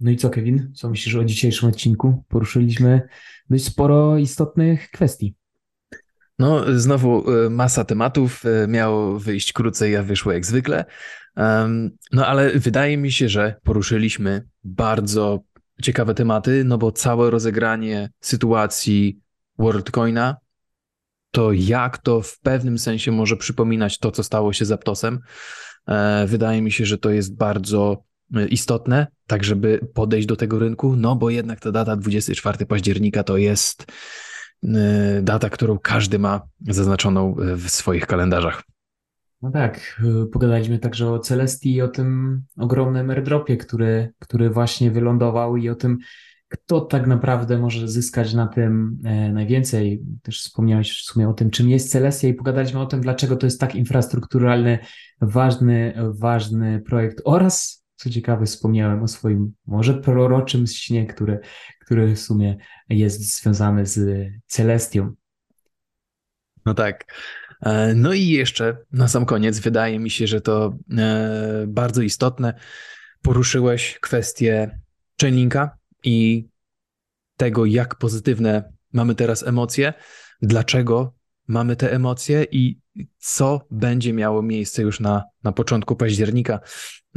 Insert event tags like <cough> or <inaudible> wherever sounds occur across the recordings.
No i co, Kevin? Co myślisz o dzisiejszym odcinku? Poruszyliśmy dość sporo istotnych kwestii. No, znowu e, masa tematów. E, miało wyjść krócej, a wyszło jak zwykle. No, ale wydaje mi się, że poruszyliśmy bardzo ciekawe tematy, no bo całe rozegranie sytuacji WorldCoina, to jak to w pewnym sensie może przypominać to, co stało się z Aptosem. E, wydaje mi się, że to jest bardzo istotne, tak żeby podejść do tego rynku, no bo jednak ta data 24 października to jest e, data, którą każdy ma zaznaczoną w swoich kalendarzach. No tak, pogadaliśmy także o Celestii i o tym ogromnym airdropie, który, który właśnie wylądował i o tym, kto tak naprawdę może zyskać na tym e, najwięcej. Też wspomniałeś w sumie o tym, czym jest Celestia i pogadaliśmy o tym, dlaczego to jest tak infrastrukturalny, ważny, ważny projekt oraz, co ciekawe, wspomniałem o swoim może proroczym śnie, który, który w sumie jest związany z Celestią. No tak. E, no i jeszcze na sam koniec, wydaje mi się, że to e, bardzo istotne. Poruszyłeś kwestię Chainlinka i tego, jak pozytywne mamy teraz emocje, dlaczego mamy te emocje i co będzie miało miejsce już na, na początku października.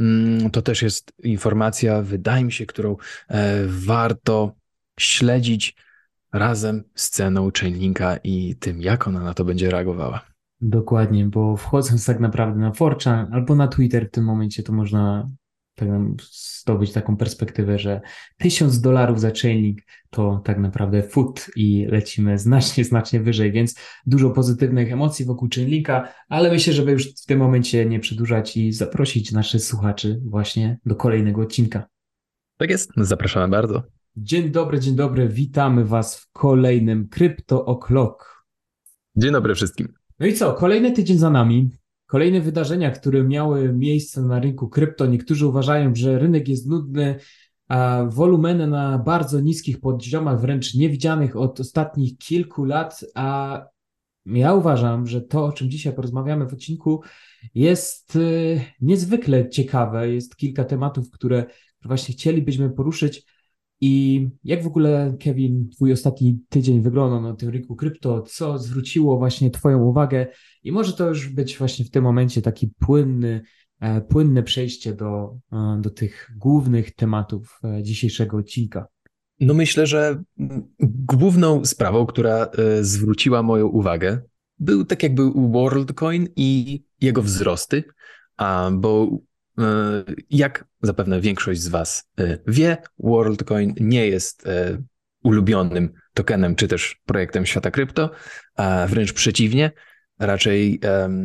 Mm, to też jest informacja, wydaje mi się, którą e, warto śledzić razem z ceną Chainlinka i tym, jak ona na to będzie reagowała. Dokładnie, bo wchodząc tak naprawdę na Forchan albo na Twitter w tym momencie, to można tak zdobyć taką perspektywę, że tysiąc dolarów za chainlink to tak naprawdę foot i lecimy znacznie, <laughs> znacznie wyżej, więc dużo pozytywnych emocji wokół chainlinka, ale myślę, żeby już w tym momencie nie przedłużać i zaprosić naszych słuchaczy właśnie do kolejnego odcinka. Tak jest, zapraszamy bardzo. Dzień dobry, dzień dobry, witamy Was w kolejnym Crypto O'Clock. Dzień dobry wszystkim. No i co, kolejny tydzień za nami. Kolejne wydarzenia, które miały miejsce na rynku krypto. Niektórzy uważają, że rynek jest nudny, a wolumeny na bardzo niskich poziomach, wręcz niewidzianych od ostatnich kilku lat, a ja uważam, że to, o czym dzisiaj porozmawiamy w odcinku, jest y, niezwykle ciekawe. Jest kilka tematów, które właśnie chcielibyśmy poruszyć. I jak w ogóle, Kevin, twój ostatni tydzień wyglądał na tym rynku krypto? Co zwróciło właśnie twoją uwagę? I może to już być właśnie w tym momencie taki płynny, e, płynne przejście do, e, do tych głównych tematów e, dzisiejszego odcinka. No myślę, że główną sprawą, która zwróciła moją uwagę, był tak jakby WorldCoin i jego wzrosty, bo jak zapewne większość z Was e, wie, WorldCoin nie jest e, ulubionym tokenem czy też projektem świata krypto, a wręcz przeciwnie, raczej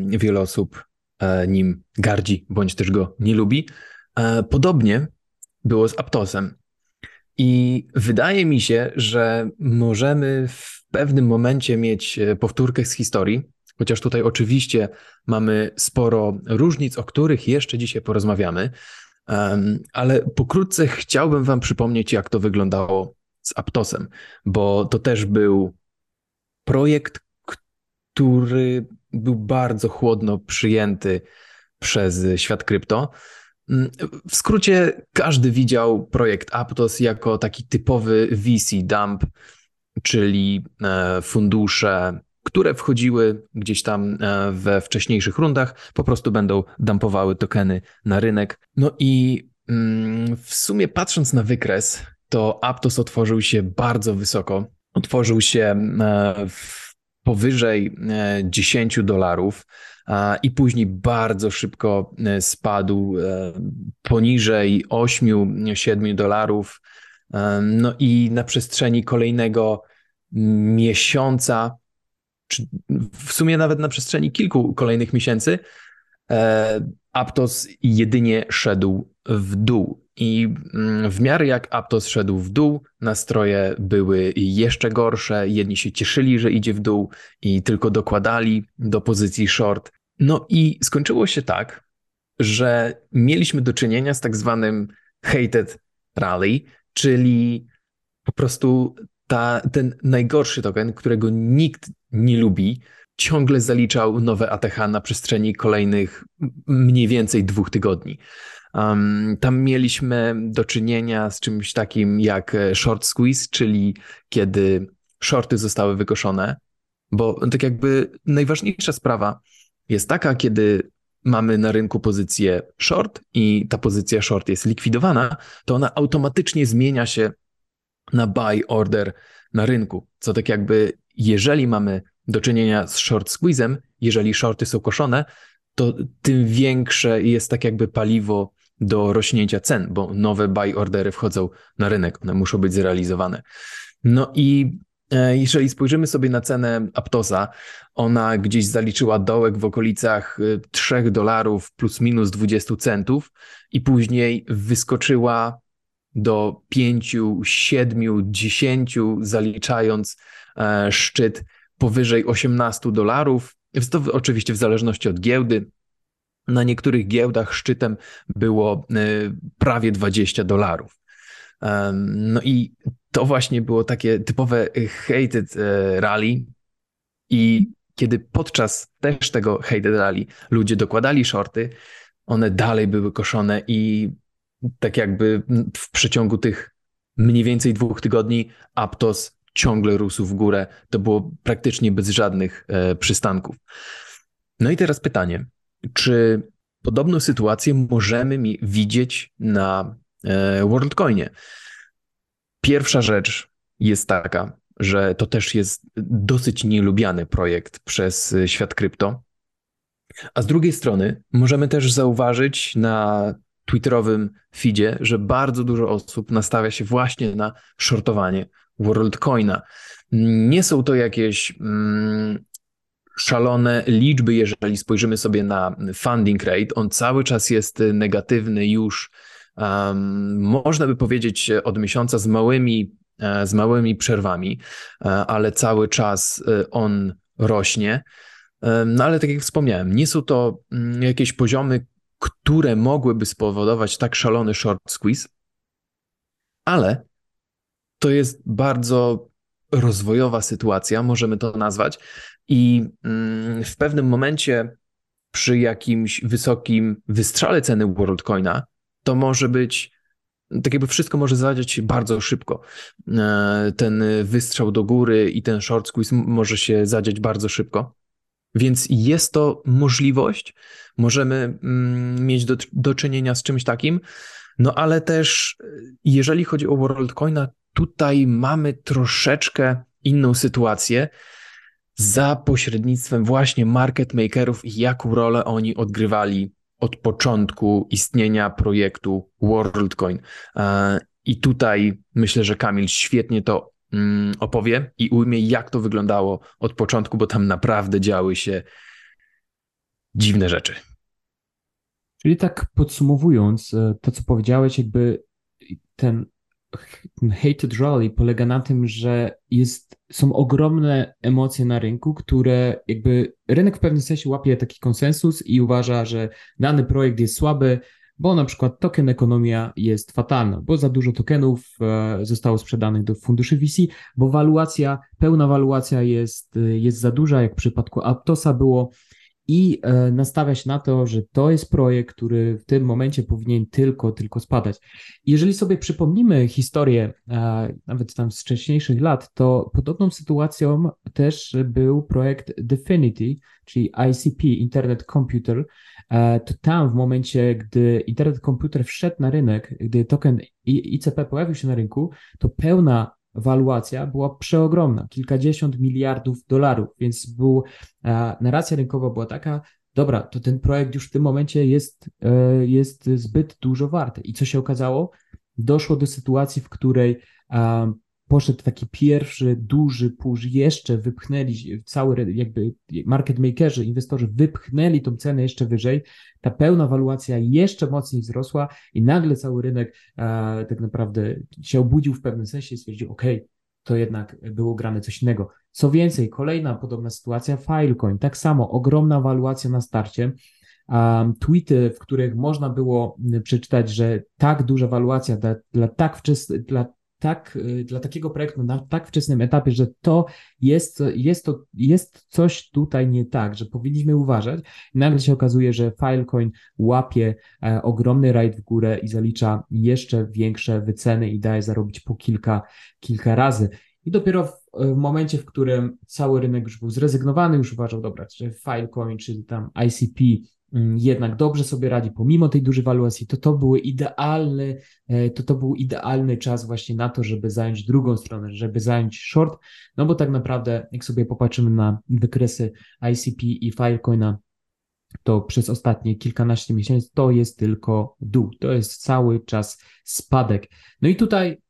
wiele osób nim gardzi bądź też go nie lubi. Podobnie było z Aptosem. I wydaje mi się, że możemy w pewnym momencie mieć powtórkę z historii, Chociaż tutaj oczywiście mamy sporo różnic, o których jeszcze dzisiaj porozmawiamy, ale pokrótce chciałbym Wam przypomnieć, jak to wyglądało z Aptosem, bo to też był projekt, który był bardzo chłodno przyjęty przez świat krypto. W skrócie, każdy widział projekt Aptos jako taki typowy VC dump, czyli e, fundusze które wchodziły gdzieś tam e, we wcześniejszych rundach, po prostu będą dumpowały tokeny na rynek. No i mm, w sumie patrząc na wykres, to Aptos otworzył się bardzo wysoko. Otworzył się e, powyżej 10 e, dolarów i później bardzo szybko spadł poniżej 8-7 dolarów. No i na przestrzeni kolejnego miesiąca czy w sumie nawet na przestrzeni kilku kolejnych miesięcy, e, Aptos jedynie szedł w dół. I mm, w miarę jak Aptos szedł w dół, nastroje były jeszcze gorsze. Jedni się cieszyli, że idzie w dół i tylko dokładali do pozycji short. No i skończyło się tak, że mieliśmy do czynienia z tak zwanym hated rally, czyli po prostu ta, ten najgorszy token, którego nikt nie lubi, ciągle zaliczał nowe ATH na przestrzeni kolejnych mniej więcej dwóch tygodni. Um, tam mieliśmy do czynienia z czymś takim jak short squeeze, czyli kiedy shorty zostały wykoszone, bo tak jakby najważniejsza sprawa jest taka, kiedy mamy na rynku pozycję short i ta pozycja short jest likwidowana, to ona automatycznie zmienia się na buy order na rynku. Co tak jakby, jeżeli mamy do czynienia z short squeezem, jeżeli shorty są koszone, to tym większe jest tak jakby paliwo do rośnięcia cen, bo nowe buy ordery wchodzą na rynek, one muszą być zrealizowane. No i e, jeżeli spojrzymy sobie na cenę Aptosa, ona gdzieś zaliczyła dołek w okolicach 3 e, dolarów plus minus 20 centów i później wyskoczyła do 5, 7, 10, zaliczając szczyt powyżej 18 dolarów. To oczywiście w zależności od giełdy. Na niektórych giełdach szczytem było e, prawie 20 dolarów. No i to właśnie było takie typowe hated e, rally. I kiedy podczas też tego hated rally ludzie dokładali shorty, one dalej były koszone i tak jakby w przeciągu tych mniej więcej dwóch tygodni Aptos ciągle rósł w górę. To było praktycznie bez żadnych e, przystanków. No i teraz pytanie, czy podobną sytuację możemy widzieć na e, WorldCoinie? Pierwsza rzecz jest taka, że to też jest dosyć nielubiany projekt przez świat krypto. A z drugiej strony możemy też zauważyć na twitterowym feedzie, że bardzo dużo osób nastawia się właśnie na shortowanie WorldCoina. Nie są to jakieś mm, szalone liczby, jeżeli spojrzymy sobie na funding rate. On cały czas jest negatywny już, um, można by powiedzieć, od miesiąca z małymi, e, z małymi przerwami, e, ale cały czas e, on rośnie. No ale tak jak wspomniałem, nie są to mm, jakieś poziomy, które mogłyby spowodować tak szalony short squeeze, ale to jest bardzo rozwojowa sytuacja, możemy to nazwać, i mm, w pewnym momencie przy jakimś wysokim wystrzale ceny WorldCoina, to może być tak jakby wszystko może zadziać się bardzo szybko. E, ten wystrzał do góry i ten short squeeze może się zadziać bardzo szybko. Więc jest to możliwość, możemy mm, mieć do, do czynienia z czymś takim, no ale też jeżeli chodzi o WorldCoina, tutaj mamy troszeczkę inną sytuację. Za pośrednictwem właśnie market makerów i jaką rolę oni odgrywali od początku istnienia projektu WorldCoin. E, I tutaj myślę, że Kamil świetnie to opowie i ujmie, jak to wyglądało od początku, bo tam naprawdę działy się dziwne rzeczy. Czyli tak podsumowując, e, to co powiedziałeś, jakby ten hated rally polega na tym, że jest, są ogromne emocje na rynku, które jakby rynek w pewnym sensie łapie taki konsensus i uważa, że dany projekt jest słaby, bo na przykład token ekonomia jest fatalna, bo za dużo tokenów e, zostało sprzedanych do funduszy VC, bo waluacja, pełna waluacja jest, e, jest za duża, jak w przypadku Aptosa było i e, nastawia się na to, że to jest projekt, który w tym momencie powinien tylko, tylko spadać. Jeżeli sobie przypomnimy historię, nawet tam z wcześniejszych lat, to podobną sytuacją też był projekt Definity, czyli ICP, Internet Computer, E, to tam w momencie, gdy internet komputer wszedł na rynek, gdy token ICP pojawił się na rynku, to pełna waluacja była przeogromna, kilkadziesiąt miliardów dolarów, więc był, e, narracja rynkowa była taka, dobra, to ten projekt już w tym momencie jest, e, jest zbyt dużo warty. I co się okazało? Doszło do sytuacji, w której poszedł taki pierwszy duży push, jeszcze wypchnęli cały jakby market makerzy, inwestorzy wypchnęli tą cenę jeszcze wyżej, ta pełna waluacja jeszcze mocniej wzrosła i nagle cały rynek e, tak naprawdę się obudził w pewnym sensie i stwierdził, ok, to jednak było grane coś innego. Co więcej, kolejna podobna sytuacja, Filecoin, tak samo ogromna waluacja na starcie, um, tweety, w których można było przeczytać, że tak duża waluacja dla, dla tak wczesnych, dla tak, y, dla takiego projektu na tak wczesnym etapie, że to jest, jest, to, jest coś tutaj nie tak, że powinniśmy uważać. Nagle się okazuje, że Filecoin łapie e, ogromny rajd w górę i zalicza jeszcze większe wyceny i daje zarobić po kilka, kilka razy. I dopiero w, w momencie, w którym cały rynek już był zrezygnowany, już uważał, dobra, czy Filecoin, czy tam ICP jednak dobrze sobie radzi, pomimo tej dużej waluacji, to to były idealny, e, to to był idealny czas właśnie na to, żeby zająć drugą stronę, żeby zająć short, no bo tak naprawdę, jak sobie popatrzymy na wykresy ICP i Filecoina, to przez ostatnie kilkanaście miesięcy to jest tylko dół, to jest cały czas spadek. No i tutaj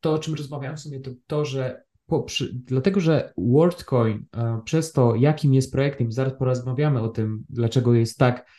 to, o czym rozmawiałem sobie, to to, że po, przy, dlatego, że WorldCoin e, przez to, jakim jest projektem, zaraz porozmawiamy o tym, dlaczego jest tak,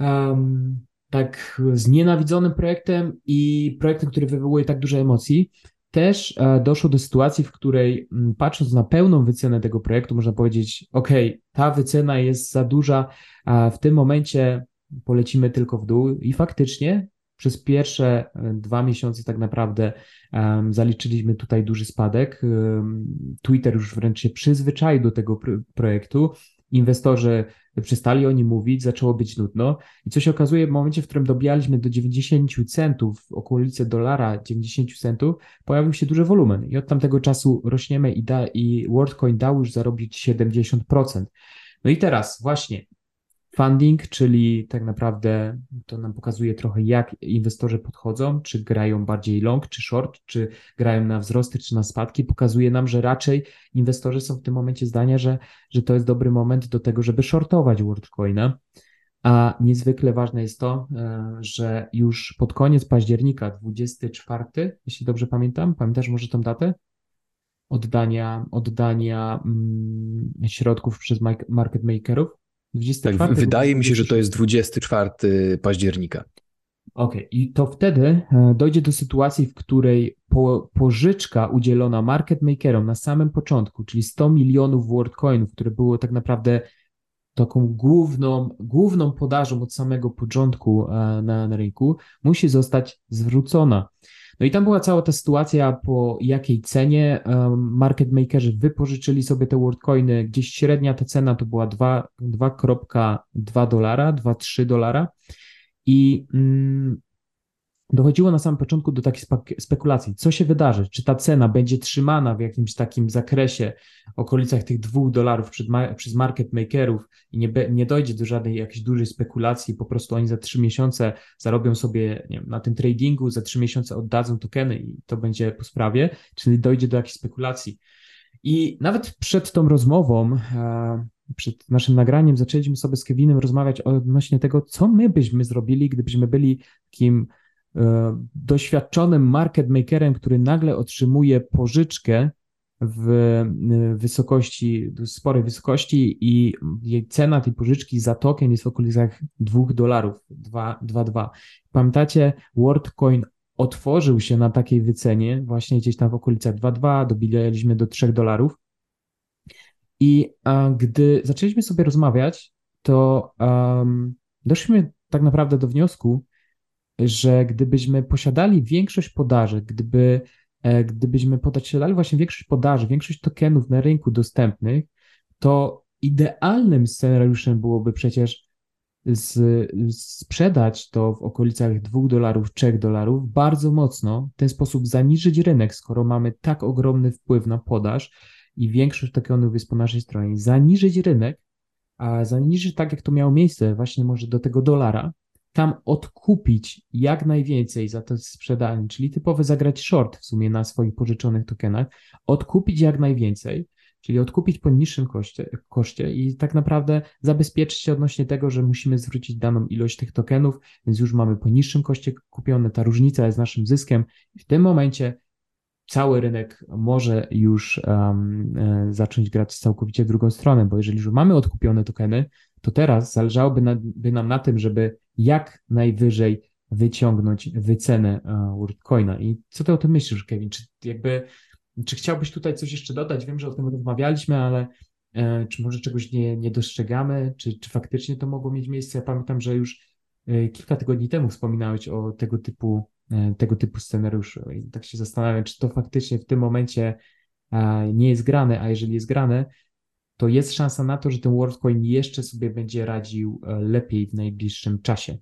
um, tak znienawidzonym projektem i projektem, który wywołuje tak dużo emocji, też e, doszło do sytuacji, w której m, patrząc na pełną wycenę tego projektu, można powiedzieć, ok, ta wycena jest za duża, a w tym momencie polecimy tylko w dół i faktycznie przez pierwsze e, dwa miesiące tak naprawdę um, zaliczyliśmy tutaj duży spadek. Um, Twitter już wręcz się przyzwyczaił do tego projektu. Inwestorzy przestali o nim mówić, zaczęło być nudno. I co się okazuje, w momencie, w którym dobijaliśmy do 90 centów, w okolicy dolara 90 centów, pojawił się duży wolumen. I od tamtego czasu rośniemy i, da, i WorldCoin dał już zarobić 70%. No i teraz właśnie funding, czyli tak naprawdę to nam pokazuje trochę, jak inwestorzy podchodzą, czy grają bardziej long, czy short, czy grają na wzrosty, czy na spadki. Pokazuje nam, że raczej inwestorzy są w tym momencie zdania, że, że to jest dobry moment do tego, żeby shortować WorldCoina. A niezwykle ważne jest to, e, że już pod koniec października, 24, jeśli dobrze pamiętam, pamiętasz może tą datę? Oddania, oddania mm, środków przez market makerów 24. Tak, wydaje mi się, że to jest 24 października. Okej, okay. i to wtedy e, dojdzie do sytuacji, w której po, pożyczka udzielona market makerom na samym początku, czyli 100 milionów WorldCoinów, które było tak naprawdę taką główną, główną podażą od samego początku e, na, na rynku, musi zostać zwrócona. No i tam była cała ta sytuacja, po jakiej cenie market makerzy wypożyczyli sobie te WorldCoiny. Gdzieś średnia ta cena to była 2,2 dolara, 2,3 dolara. I mm, dochodziło na samym początku do takich spekulacji, co się wydarzy, czy ta cena będzie trzymana w jakimś takim zakresie, okolicach tych dwóch dolarów przez market makerów i nie, nie dojdzie do żadnej jakiejś dużej spekulacji, po prostu oni za trzy miesiące zarobią sobie wiem, na tym tradingu, za trzy miesiące oddadzą tokeny i to będzie po sprawie, czyli dojdzie do jakiejś spekulacji. I nawet przed tą rozmową, e, przed naszym nagraniem, zaczęliśmy sobie z Kevinem rozmawiać odnośnie tego, co my byśmy zrobili, gdybyśmy byli takim doświadczonym market makerem, który nagle otrzymuje pożyczkę w e, wysokości, sporej wysokości i jej cena tej pożyczki za token jest w okolicach 2 dolarów, 2,2. Pamiętacie, WorldCoin otworzył się na takiej wycenie, właśnie gdzieś tam w okolicach 2,2, dobijaliśmy do 3 dolarów. I a, gdy zaczęliśmy sobie rozmawiać, to um, doszliśmy tak naprawdę do wniosku, że gdybyśmy posiadali większość podaży, gdyby, e, gdybyśmy posiadali właśnie większość podaży, większość tokenów na rynku dostępnych, to idealnym scenariuszem byłoby przecież z, sprzedać to w okolicach 2 dolarów, 3 dolarów bardzo mocno, w ten sposób zaniżyć rynek, skoro mamy tak ogromny wpływ na podaż i większość tokenów jest po naszej stronie, zaniżyć rynek, a zaniżyć tak, jak to miało miejsce właśnie może do tego dolara, tam odkupić jak najwięcej za to sprzedanie, czyli typowy zagrać short w sumie na swoich pożyczonych tokenach, odkupić jak najwięcej, czyli odkupić po niższym koszcie, koszcie i tak naprawdę zabezpieczyć się odnośnie tego, że musimy zwrócić daną ilość tych tokenów, więc już mamy po niższym koszcie kupione, ta różnica jest naszym zyskiem. W tym momencie cały rynek może już um, zacząć grać całkowicie w drugą stronę, bo jeżeli już mamy odkupione tokeny, to teraz zależałoby na, by nam na tym, żeby jak najwyżej wyciągnąć wycenę e, WorldCoina. I co ty o tym myślisz, Kevin? Czy jakby, czy chciałbyś tutaj coś jeszcze dodać? Wiem, że o tym rozmawialiśmy, ale e, czy może czegoś nie, nie dostrzegamy? Czy, czy faktycznie to mogło mieć miejsce? Ja pamiętam, że już e, kilka tygodni temu wspominałeś o tego typu tego typu scenariuszy. I tak się zastanawiam, czy to faktycznie w tym momencie nie jest grane, a jeżeli jest grane, to jest szansa na to, że ten WorldCoin jeszcze sobie będzie radził lepiej w najbliższym czasie.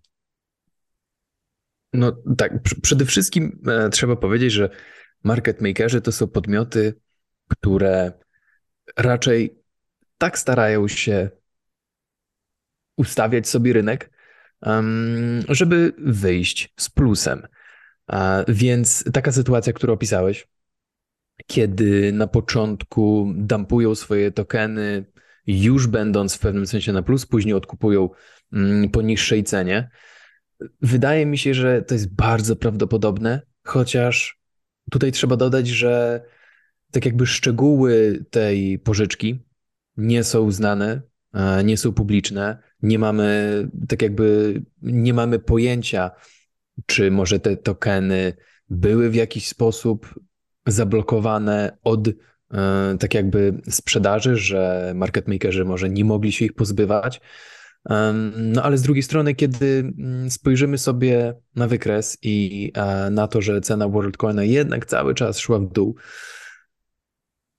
No tak, przede wszystkim e, trzeba powiedzieć, że market makerzy to są podmioty, które raczej tak starają się ustawiać sobie rynek, żeby wyjść z plusem. Więc taka sytuacja, którą opisałeś, kiedy na początku dumpują swoje tokeny, już będąc w pewnym sensie na plus, później odkupują mm, po niższej cenie, Wydaje mi się, że to jest bardzo prawdopodobne, chociaż tutaj trzeba dodać, że tak jakby szczegóły tej pożyczki nie są znane, e, nie są publiczne, nie mamy tak jakby nie mamy pojęcia, czy może te tokeny były w jakiś sposób zablokowane od e, tak jakby sprzedaży, że market makerzy może nie mogli się ich pozbywać. No ale z drugiej strony, kiedy mm, spojrzymy sobie na wykres i e, na to, że cena WorldCoina jednak cały czas szła w dół,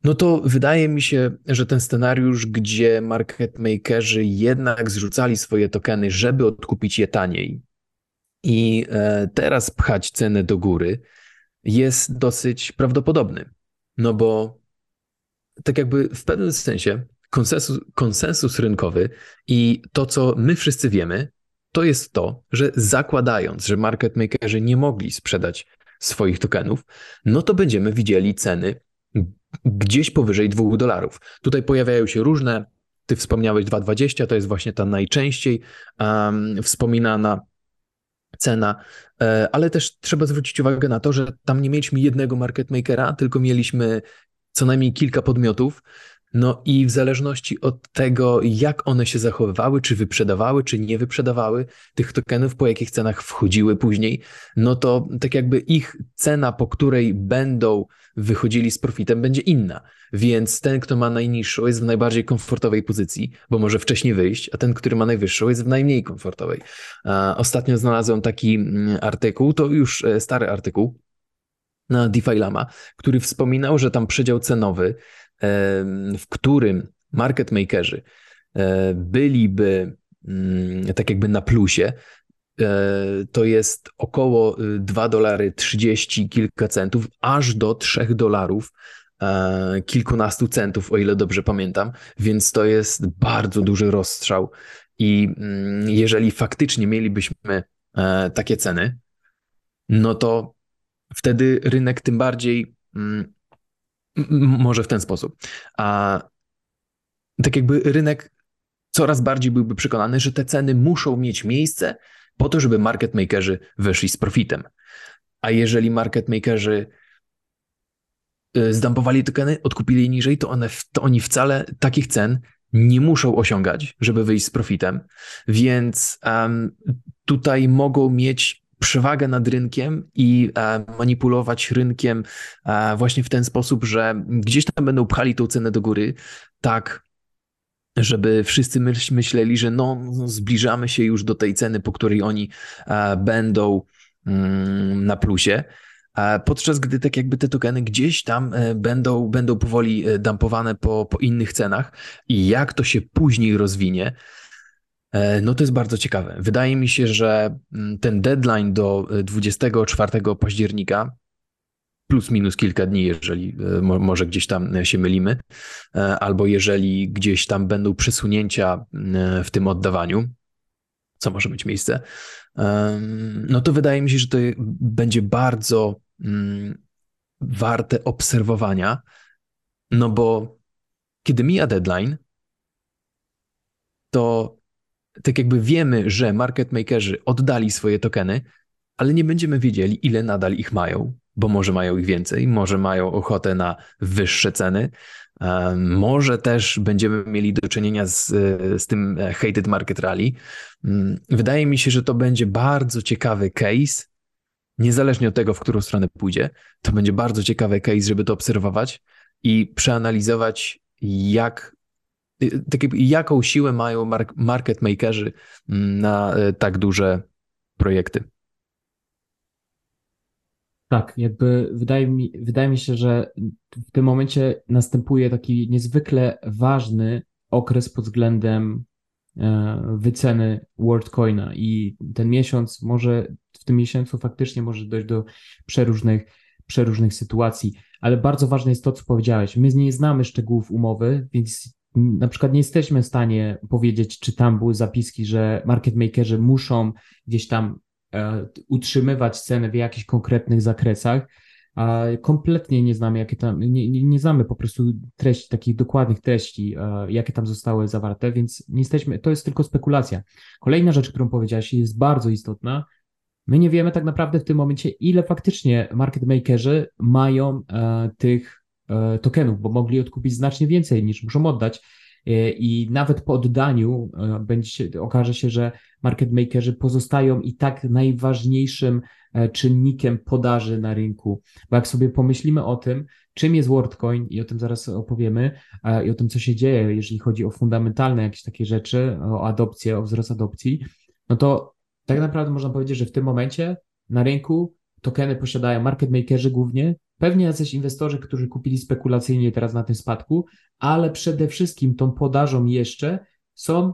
no to wydaje mi się, że ten scenariusz, gdzie market makerzy jednak zrzucali swoje tokeny, żeby odkupić je taniej i e, teraz pchać cenę do góry, jest dosyć prawdopodobny. No bo tak jakby w pewnym sensie konsensus, konsensus rynkowy i to, co my wszyscy wiemy, to jest to, że zakładając, że market makerzy nie mogli sprzedać swoich tokenów, no to będziemy widzieli ceny gdzieś powyżej 2 dolarów. Tutaj pojawiają się różne, ty wspomniałeś 2,20, to jest właśnie ta najczęściej um, wspominana cena, e, ale też trzeba zwrócić uwagę na to, że tam nie mieliśmy jednego market makera, tylko mieliśmy co najmniej kilka podmiotów, no i w zależności od tego, jak one się zachowywały, czy wyprzedawały, czy nie wyprzedawały tych tokenów, po jakich cenach wchodziły później, no to tak jakby ich cena, po której będą wychodzili z profitem, będzie inna. Więc ten, kto ma najniższą, jest w najbardziej komfortowej pozycji, bo może wcześniej wyjść, a ten, który ma najwyższą, jest w najmniej komfortowej. Ostatnio znalazłem taki mm, artykuł, to już e, stary artykuł na DeFi Lama, który wspominał, że tam przedział cenowy w którym market makerzy e, byliby mm, tak jakby na plusie, e, to jest około 2 y, dolary 30 kilka centów, aż do 3 dolarów e, kilkunastu centów, o ile dobrze pamiętam, więc to jest bardzo duży rozstrzał. I mm, jeżeli faktycznie mielibyśmy takie ceny, no to wtedy rynek tym bardziej mm, może w ten sposób. A tak jakby rynek coraz bardziej byłby przekonany, że te ceny muszą mieć miejsce po to, żeby market makerzy weszli z profitem. A jeżeli market makerzy y, zdampowali tokeny, odkupili niżej, to, one, to oni wcale takich cen nie muszą osiągać, żeby wyjść z profitem. Więc um, tutaj mogą mieć przewagę nad rynkiem i e, manipulować rynkiem e, właśnie w ten sposób, że gdzieś tam będą pchali tą cenę do góry, tak żeby wszyscy myśleli, że no, zbliżamy się już do tej ceny, po której oni e, będą mm, na plusie. Podczas gdy tak jakby te tokeny gdzieś tam będą, będą powoli dumpowane po, po innych cenach i jak to się później rozwinie, no to jest bardzo ciekawe. Wydaje mi się, że mm, ten deadline do 24 e, października, plus minus kilka dni, jeżeli e, może gdzieś tam się mylimy, albo jeżeli gdzieś tam będą przesunięcia w tym oddawaniu, co może mieć miejsce, no to wydaje mi się, że to będzie bardzo mm, warte obserwowania, no bo kiedy mija deadline, to tak jakby wiemy, że market makerzy oddali swoje tokeny, ale nie będziemy wiedzieli, ile nadal ich mają, bo może mają ich więcej, może mają ochotę na wyższe ceny, może też będziemy mieli do czynienia z, z tym e, hated market rally. Mm, wydaje mi się, że to będzie bardzo ciekawy case, niezależnie od tego, w którą stronę pójdzie. To będzie bardzo ciekawy case, żeby to obserwować i przeanalizować, jak Tak jaką siłę mają market makerzy mm, na y, tak duże projekty? Tak, jakby wydaje mi, wydaje mi się, że w tym momencie następuje taki niezwykle ważny okres pod względem e, wyceny WorldCoina i ten miesiąc może, w tym miesiącu faktycznie może dojść do przeróżnych, przeróżnych sytuacji, ale bardzo ważne jest to, co powiedziałeś. My nie znamy szczegółów umowy, więc na przykład nie jesteśmy w stanie powiedzieć, czy tam były zapiski, że market makerzy muszą gdzieś tam e, utrzymywać cenę w jakichś konkretnych zakresach. A kompletnie nie znamy, jakie tam, nie, nie, nie znamy po prostu treści, takich dokładnych treści, e, jakie tam zostały zawarte, więc nie jesteśmy, to jest tylko spekulacja. Kolejna rzecz, którą powiedziałeś, jest bardzo istotna. My nie wiemy tak naprawdę w tym momencie, ile faktycznie market makerzy mają e, tych tokenów, bo mogli odkupić znacznie więcej niż muszą oddać. E, I nawet po oddaniu e, będzie, okaże się, że market makerzy pozostają i tak najważniejszym czynnikiem podaży na rynku. Bo jak sobie pomyślimy o tym, czym jest WorldCoin i o tym zaraz opowiemy, i o tym, co się dzieje, jeżeli chodzi o fundamentalne jakieś takie rzeczy, o adopcję, o wzrost adopcji, no to tak naprawdę można powiedzieć, że w tym momencie na rynku tokeny posiadają market makerzy głównie, Pewnie jacyś inwestorzy, którzy kupili spekulacyjnie teraz na tym spadku, ale przede wszystkim tą podażą jeszcze są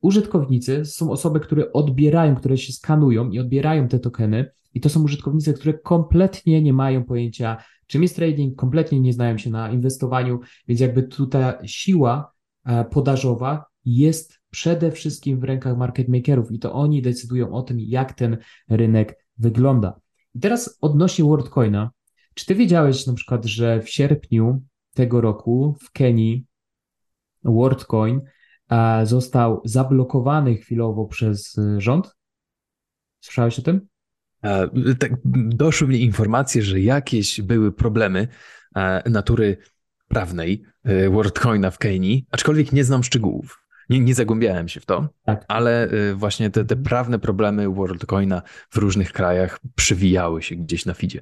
użytkownicy, są osoby, które odbierają, które się skanują i odbierają te tokeny. I to są użytkownicy, które kompletnie nie mają pojęcia, czym jest trading, kompletnie nie znają się na inwestowaniu, więc jakby tutaj siła e, podażowa jest przede wszystkim w rękach market makerów i to oni decydują o tym, jak ten rynek wygląda. I teraz odnośnie WorldCoina, czy ty wiedziałeś na przykład, że w sierpniu tego roku w Kenii WorldCoin został zablokowany chwilowo przez y, rząd? Słyszałeś o tym? Tak, doszły mi informacje, że jakieś były problemy natury prawnej y, WorldCoina w Kenii, aczkolwiek nie znam szczegółów. Nie, nie zagłębiałem się w to, tak. ale y, właśnie te, te mhm. prawne problemy WorldCoina w różnych krajach przywijały się gdzieś na feedzie.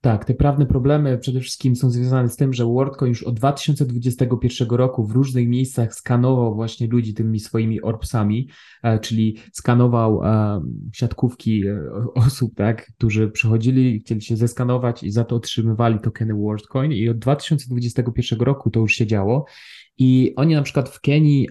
Tak, te prawne problemy przede wszystkim są związane z tym, że WorldCoin już od 2021 roku w różnych miejscach skanował właśnie ludzi tymi swoimi orbsami, e, czyli skanował e, siatkówki e, osób, tak, którzy przychodzili, chcieli się zeskanować i za to otrzymywali tokeny WorldCoin i od 2021 roku to już się działo. I oni na przykład w Kenii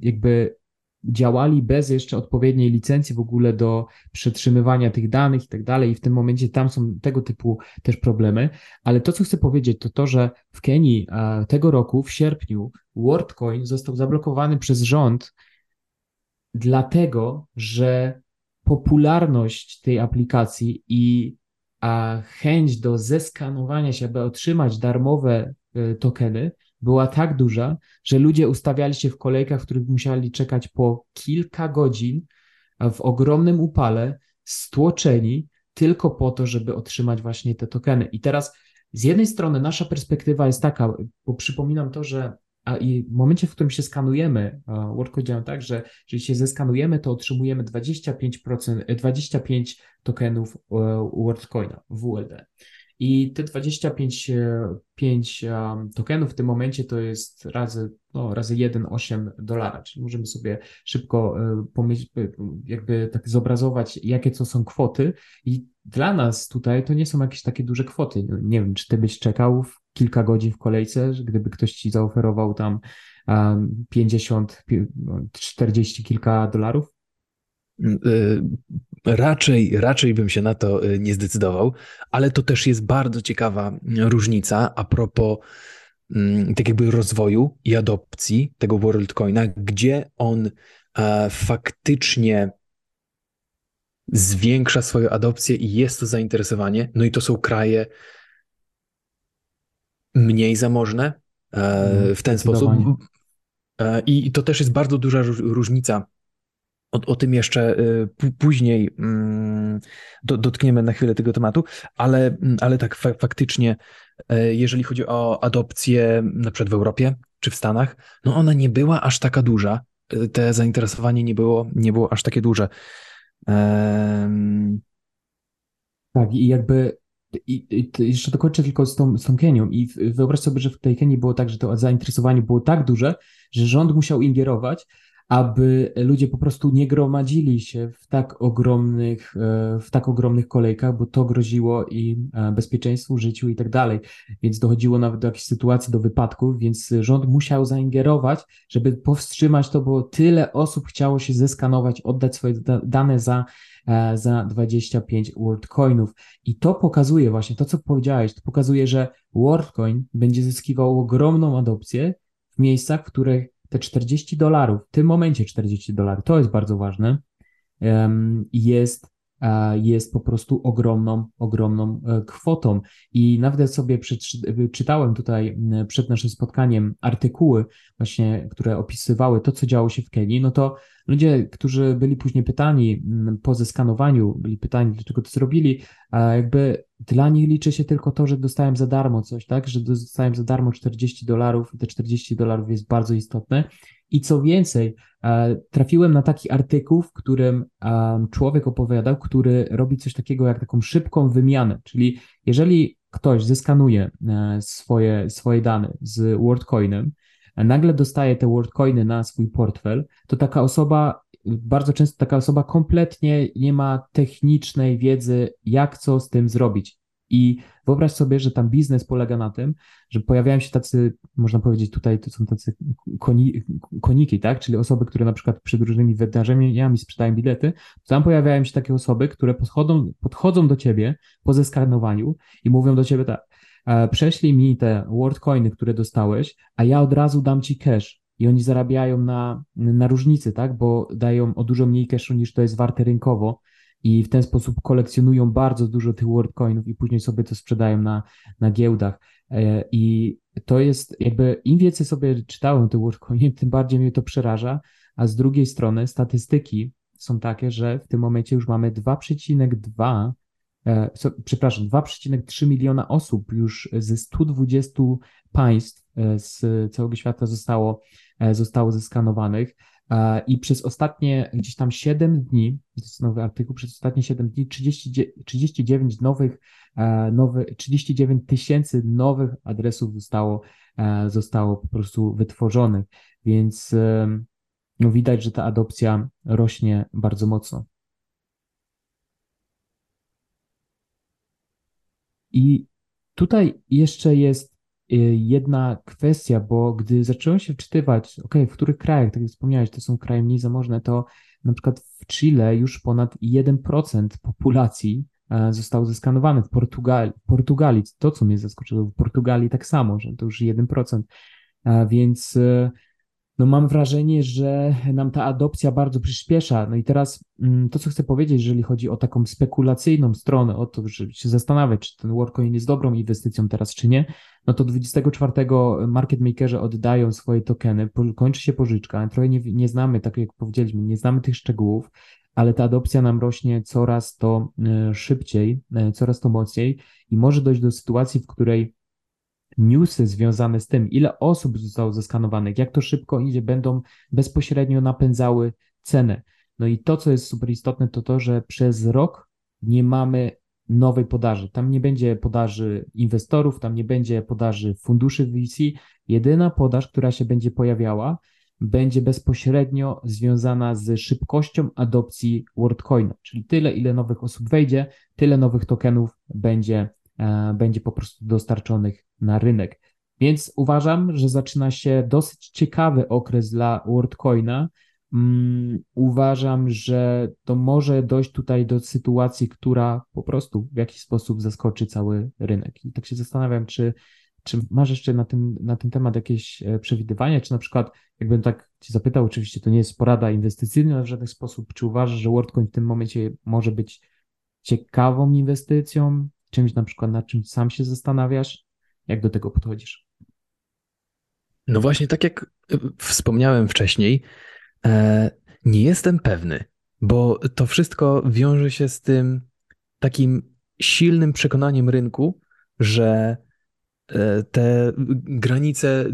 jakby działali bez jeszcze odpowiedniej licencji w ogóle do przetrzymywania tych danych i tak dalej, i w tym momencie tam są tego typu też problemy. Ale to, co chcę powiedzieć, to to, że w Kenii e, tego roku, w sierpniu, WorldCoin został zablokowany przez rząd, dlatego że popularność tej aplikacji i a chęć do zeskanowania się, aby otrzymać darmowe e, tokeny, była tak duża, że ludzie ustawiali się w kolejkach, w których musieli czekać po kilka godzin w ogromnym upale, stłoczeni, tylko po to, żeby otrzymać właśnie te tokeny. I teraz z jednej strony nasza perspektywa jest taka, bo przypominam to, że a i w momencie, w którym się skanujemy, WorldCoin działa tak, że jeżeli się zeskanujemy, to otrzymujemy 25%, 25 tokenów e, WorldCoina, WLD. I te 25 5 tokenów w tym momencie to jest razy, no, razy 1,8 dolara, czyli możemy sobie szybko e, pomyśleć, e, jakby tak zobrazować, jakie to są kwoty i dla nas tutaj to nie są jakieś takie duże kwoty. Nie wiem, czy ty byś czekał kilka godzin w kolejce, gdyby ktoś ci zaoferował tam 50, 40 no, kilka dolarów? Raczej, raczej bym się na to y, nie zdecydował, ale to też jest bardzo ciekawa różnica a propos mm, tak jakby rozwoju i adopcji tego WorldCoina, gdzie on e, faktycznie zwiększa swoją adopcję i jest to zainteresowanie. No i to są kraje mniej zamożne e, mhm, w ten sposób. E, I to też jest bardzo duża różnica o, o tym jeszcze y, później mm, dotkniemy na chwilę tego tematu, ale, mm, ale tak fa faktycznie, e, jeżeli chodzi o adopcję na przykład w Europie czy w Stanach, no ona nie była aż taka duża. E, te zainteresowanie nie było, nie było aż takie duże. Um... Tak, i jakby i, i, jeszcze dokończę tylko z tą, z tą Kenią. I wyobraź sobie, że w tej Kenii było tak, że to zainteresowanie było tak duże, że rząd musiał ingerować, aby ludzie po prostu nie gromadzili się w tak ogromnych, e, w tak ogromnych kolejkach, bo to groziło im e, bezpieczeństwu, życiu i tak dalej. Więc dochodziło nawet do jakichś sytuacji, do wypadków, więc rząd musiał zaingerować, żeby powstrzymać to, bo tyle osób chciało się zeskanować, oddać swoje dane za e, za 25 WorldCoinów. I to pokazuje właśnie, to co powiedziałeś, to pokazuje, że WorldCoin będzie zyskiwał ogromną adopcję w miejscach, w których te 40 dolarów, w tym momencie 40 dolarów, to jest bardzo ważne, jest, jest po prostu ogromną, ogromną e, kwotą. I nawet sobie czytałem tutaj przed naszym spotkaniem artykuły właśnie, które opisywały to, co działo się w Kenii, no to ludzie, którzy byli później pytani po zeskanowaniu, byli pytani, dlaczego to zrobili, jakby dla nich liczy się tylko to, że dostałem za darmo coś, tak, że dostałem za darmo 40 dolarów i te 40 dolarów jest bardzo istotne. I co więcej, e, trafiłem na taki artykuł, w którym człowiek opowiadał, który robi coś takiego jak taką szybką wymianę, czyli jeżeli ktoś zeskanuje e, swoje, swoje dane z WorldCoinem, nagle dostaje te WorldCoiny na swój portfel, to taka osoba, bardzo często taka osoba kompletnie nie ma technicznej wiedzy, jak co z tym zrobić. I wyobraź sobie, że tam biznes polega na tym, że pojawiają się tacy, można powiedzieć tutaj, to są tacy koni, koniki, tak? Czyli osoby, które na przykład przed różnymi wydarzeniami sprzedają bilety, tam pojawiają się takie osoby, które podchodzą, podchodzą do ciebie po zeskanowaniu i mówią do ciebie tak, E, prześlij mi te WorldCoiny, które dostałeś, a ja od razu dam ci cash. I oni zarabiają na, na różnicy, tak? Bo dają o dużo mniej cashu niż to jest warte rynkowo i w ten sposób kolekcjonują bardzo dużo tych WorldCoinów i później sobie to sprzedają na, na giełdach. E, I to jest jakby, im więcej sobie czytałem te WorldCoiny, tym bardziej mnie to przeraża, a z drugiej strony statystyki są takie, że w tym momencie już mamy 2,2 E, so, przepraszam, 2,3 miliona osób już ze 120 państw e, z całego świata zostało, e, zostało zeskanowanych. I przez ostatnie gdzieś tam 7 dni, to jest nowy artykuł, przez ostatnie 7 dni 30, 39 nowych, nowy, 39 tysięcy nowych adresów zostało, zostało po prostu wytworzonych, więc no widać, że ta adopcja rośnie bardzo mocno. I tutaj jeszcze jest y, jedna kwestia, bo gdy zacząłem się wczytywać, ok, w których krajach, tak jak wspomniałeś, to są kraje mniej zamożne, to na przykład w Chile już ponad 1% populacji e, zostało zeskanowane. W Portugalii, Portugalii, to co mnie zaskoczyło, w Portugalii tak samo, że to już 1%. E, więc e, no mam wrażenie, że nam ta adopcja bardzo przyspiesza. No i teraz mm, to, co chcę powiedzieć, jeżeli chodzi o taką spekulacyjną stronę, o to, żeby się zastanawiać, czy ten WorldCoin jest dobrą inwestycją teraz, czy nie, no to 24 market makerzy oddają swoje tokeny, kończy się pożyczka, trochę nie, nie znamy, tak jak powiedzieliśmy, nie znamy tych szczegółów, ale ta adopcja nam rośnie coraz to e, szybciej, e, coraz to mocniej i może dojść do sytuacji, w której newsy związane z tym, ile osób zostało zeskanowanych, jak to szybko idzie, będą bezpośrednio napędzały cenę. No i to, co jest super istotne, to to, że przez rok nie mamy nowej podaży. Tam nie będzie podaży inwestorów, tam nie będzie podaży funduszy VC. Jedyna podaż, która się będzie pojawiała, będzie bezpośrednio związana z szybkością adopcji WorldCoina, czyli tyle, ile nowych osób wejdzie, tyle nowych tokenów będzie, będzie po prostu dostarczonych na rynek. Więc uważam, że zaczyna się dosyć ciekawy okres dla WorldCoina. Um, uważam, że to może dojść tutaj do sytuacji, która po prostu w jakiś sposób zaskoczy cały rynek. I tak się zastanawiam, czy, czy masz jeszcze na ten, na ten temat jakieś e, przewidywania, czy na przykład, jakbym tak Cię zapytał, oczywiście to nie jest porada inwestycyjna w żaden sposób, czy uważasz, że WorldCoin w tym momencie może być ciekawą inwestycją, czymś na przykład, nad czym sam się zastanawiasz? Jak do tego podchodzisz? No właśnie, tak jak e, wspomniałem wcześniej, e, nie jestem pewny, bo to wszystko wiąże się z tym takim silnym przekonaniem rynku, że e, te granice,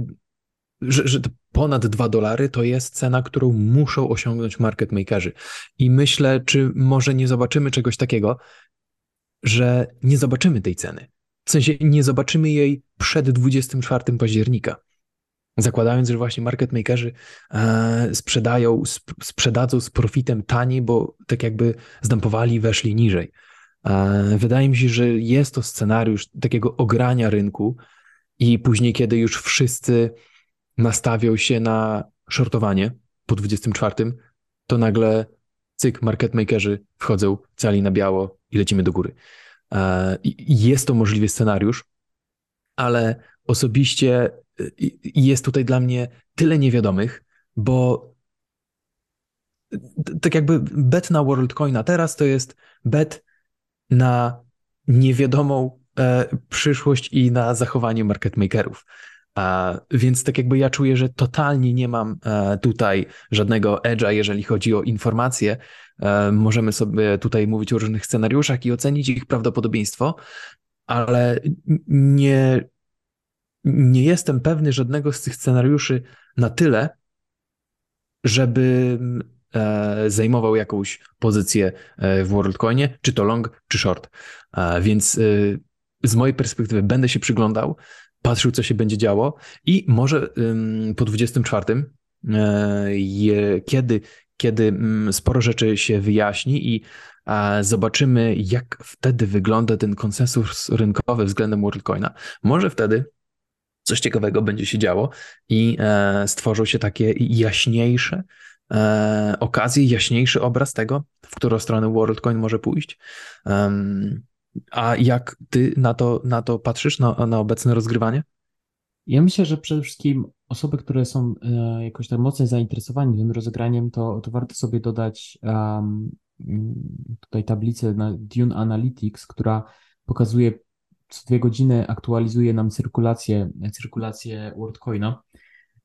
że, że ponad 2 dolary to jest cena, którą muszą osiągnąć market makerzy. I myślę, czy może nie zobaczymy czegoś takiego, że nie zobaczymy tej ceny. W sensie nie zobaczymy jej przed 24 października. zakładając, że właśnie market makerzy e, sprzedają, sprzedadzą z profitem taniej, bo tak jakby zdampowali, weszli niżej. E, wydaje mi się, że jest to scenariusz takiego ogrania rynku i później, kiedy już wszyscy nastawią się na shortowanie po 24, to nagle cyk, market makerzy wchodzą cali na biało i lecimy do góry. E, jest to możliwy scenariusz, ale osobiście jest tutaj dla mnie tyle niewiadomych, bo tak jakby bet na WorldCoina teraz to jest bet na niewiadomą e, przyszłość i na zachowanie market makerów. Więc tak jakby ja czuję, że totalnie nie mam e, tutaj żadnego edge'a, jeżeli chodzi o informacje. E, możemy sobie tutaj mówić o różnych scenariuszach i ocenić ich prawdopodobieństwo, ale nie nie jestem pewny żadnego z tych scenariuszy na tyle, żeby e, zajmował jakąś pozycję w WorldCoinie, czy to long, czy short. Więc z mojej perspektywy będę się przyglądał, patrzył, co się będzie działo i może po 24, kiedy, kiedy sporo rzeczy się wyjaśni i zobaczymy, jak wtedy wygląda ten konsensus rynkowy względem WorldCoina, może wtedy coś ciekawego będzie się działo i e, stworzą się takie jaśniejsze e, okazje, jaśniejszy obraz tego, w którą stronę WorldCoin może pójść. A jak ty na to, na to patrzysz, na, na obecne rozgrywanie? Ja myślę, że przede wszystkim osoby, które są e, jakoś tak mocno zainteresowane tym rozgraniem, to, to warto sobie dodać um, tutaj tablicę na Dune Analytics, która pokazuje co dwie godziny aktualizuje nam cyrkulację, cyrkulację WorldCoina,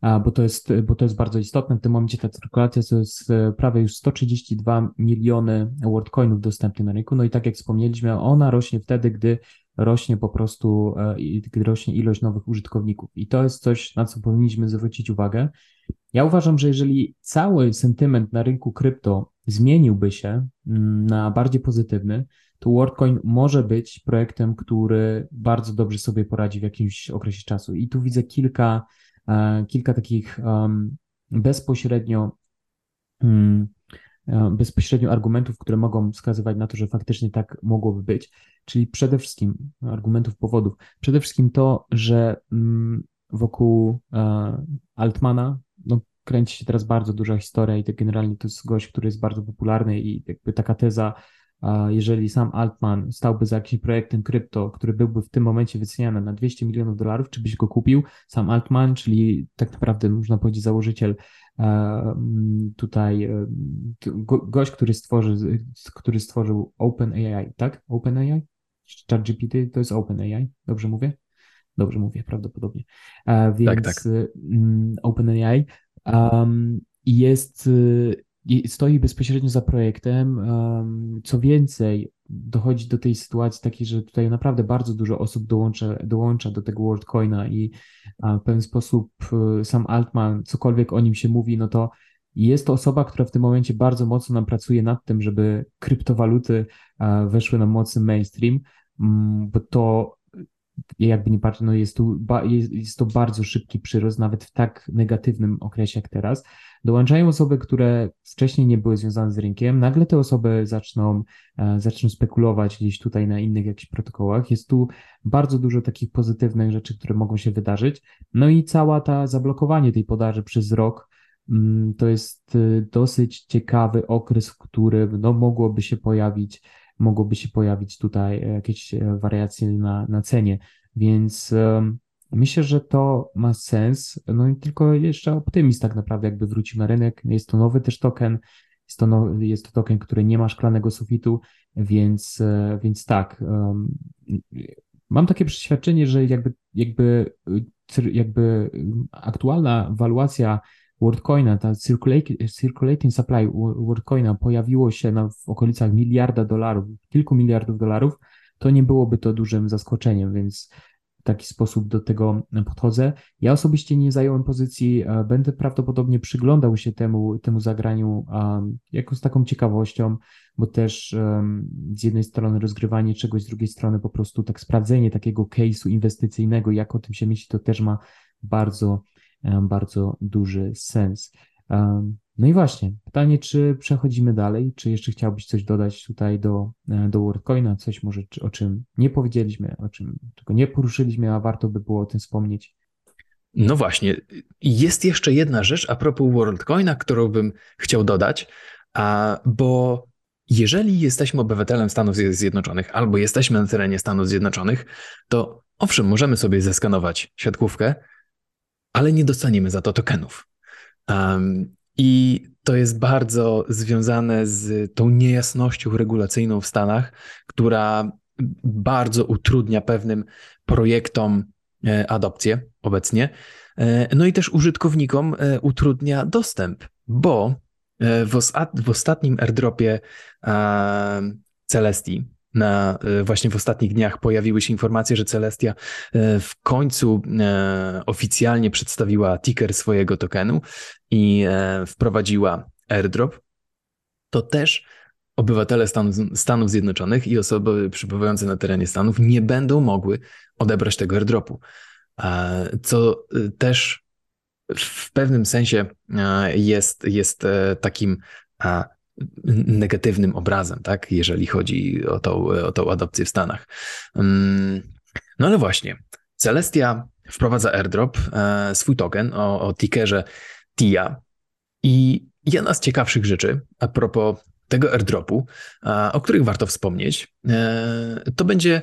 bo to, jest, bo to jest bardzo istotne. W tym momencie ta cyrkulacja to jest e, prawie już 132 miliony WorldCoinów dostępnych na rynku. No i tak jak wspomnieliśmy, ona rośnie wtedy, gdy rośnie po prostu, e, gdy rośnie ilość nowych użytkowników. I to jest coś, na co powinniśmy zwrócić uwagę. Ja uważam, że jeżeli cały sentyment na rynku krypto zmieniłby się mm, na bardziej pozytywny, to WorldCoin może być projektem, który bardzo dobrze sobie poradzi w jakimś okresie czasu. I tu widzę kilka, kilka takich bezpośrednio mm, e, bezpośrednio argumentów, które mogą wskazywać na to, że faktycznie tak mogłoby być. Czyli przede wszystkim argumentów, powodów. Przede wszystkim to, że mm, wokół e, Altmana no, kręci się teraz bardzo duża historia i generalnie to jest gość, który jest bardzo popularny i jakby taka teza jeżeli sam Altman stałby za jakimś projektem krypto, który byłby w tym momencie wyceniany na 200 milionów dolarów, czy byś go kupił? Sam Altman, czyli tak naprawdę można powiedzieć założyciel e, tutaj e, gość, który stworzy, który stworzył OpenAI, tak? OpenAI? ChatGPT to jest OpenAI, dobrze mówię? Dobrze mówię, prawdopodobnie. E, więc tak, tak. Mm, OpenAI um, jest stoi bezpośrednio za projektem. Co więcej, dochodzi do tej sytuacji takiej, że tutaj naprawdę bardzo dużo osób dołącza, dołącza do tego WorldCoina i w pewien sposób y, sam Altman, cokolwiek o nim się mówi, no to jest to osoba, która w tym momencie bardzo mocno nam pracuje nad tym, żeby kryptowaluty weszły na mocny mainstream, mm, bo to jakby nie patrzeć, no jest, tu, jest, jest to bardzo szybki przyrost, nawet w tak negatywnym okresie jak teraz. Dołączają osoby, które wcześniej nie były związane z rynkiem, nagle te osoby zaczną, e, zaczną spekulować gdzieś tutaj na innych jakichś protokołach. Jest tu bardzo dużo takich pozytywnych rzeczy, które mogą się wydarzyć. No i cała ta zablokowanie tej podaży przez rok, mm, to jest e, dosyć ciekawy okres, w którym no, mogłoby się pojawić mogłoby się pojawić tutaj jakieś e, wariacje na, na cenie, więc myślę, że to ma sens, no i tylko jeszcze optymizm tak naprawdę jakby wrócił na rynek, jest to nowy też token, jest to, jest to token, który nie ma szklanego sufitu, więc, e, więc tak, mam takie przeświadczenie, że jakby, jakby, jakby aktualna waluacja WorldCoina, ta circulating supply WorldCoina pojawiło się na, w okolicach miliarda dolarów, kilku miliardów dolarów, to nie byłoby to dużym zaskoczeniem, więc taki sposób do tego podchodzę. Ja osobiście nie zająłem pozycji, będę prawdopodobnie przyglądał się temu, temu zagraniu jako z taką ciekawością, bo też z jednej strony rozgrywanie czegoś, z drugiej strony po prostu tak sprawdzenie takiego case'u inwestycyjnego, jak o tym się myśli, to też ma bardzo bardzo duży sens. No i właśnie, pytanie, czy przechodzimy dalej, czy jeszcze chciałbyś coś dodać tutaj do, do WordCoina, coś może o czym nie powiedzieliśmy, o czym tylko nie poruszyliśmy, a warto by było o tym wspomnieć. No właśnie, jest jeszcze jedna rzecz a propos WorldCoina, którą bym chciał dodać, a, bo jeżeli jesteśmy obywatelem Stanów Zjednoczonych albo jesteśmy na terenie Stanów Zjednoczonych, to owszem, możemy sobie zeskanować siatkówkę, ale nie dostaniemy za to tokenów. Um, I to jest bardzo związane z tą niejasnością regulacyjną w Stanach, która bardzo utrudnia pewnym projektom e, adopcję obecnie. E, no i też użytkownikom e, utrudnia dostęp, bo w, ostat w ostatnim airdropie Celestii, na, właśnie w ostatnich dniach pojawiły się informacje, że Celestia w końcu oficjalnie przedstawiła ticker swojego tokenu i wprowadziła airdrop. To też obywatele Stanów, Stanów Zjednoczonych i osoby przebywające na terenie Stanów nie będą mogły odebrać tego airdropu. Co też w pewnym sensie jest, jest e, takim negatywnym obrazem, tak, jeżeli chodzi o tą, o tą adopcję w Stanach. Mm, no ale właśnie, Celestia wprowadza airdrop, e, swój token o, o tickerze TIA i jedna z ciekawszych rzeczy a propos tego airdropu, o których warto wspomnieć, e, to będzie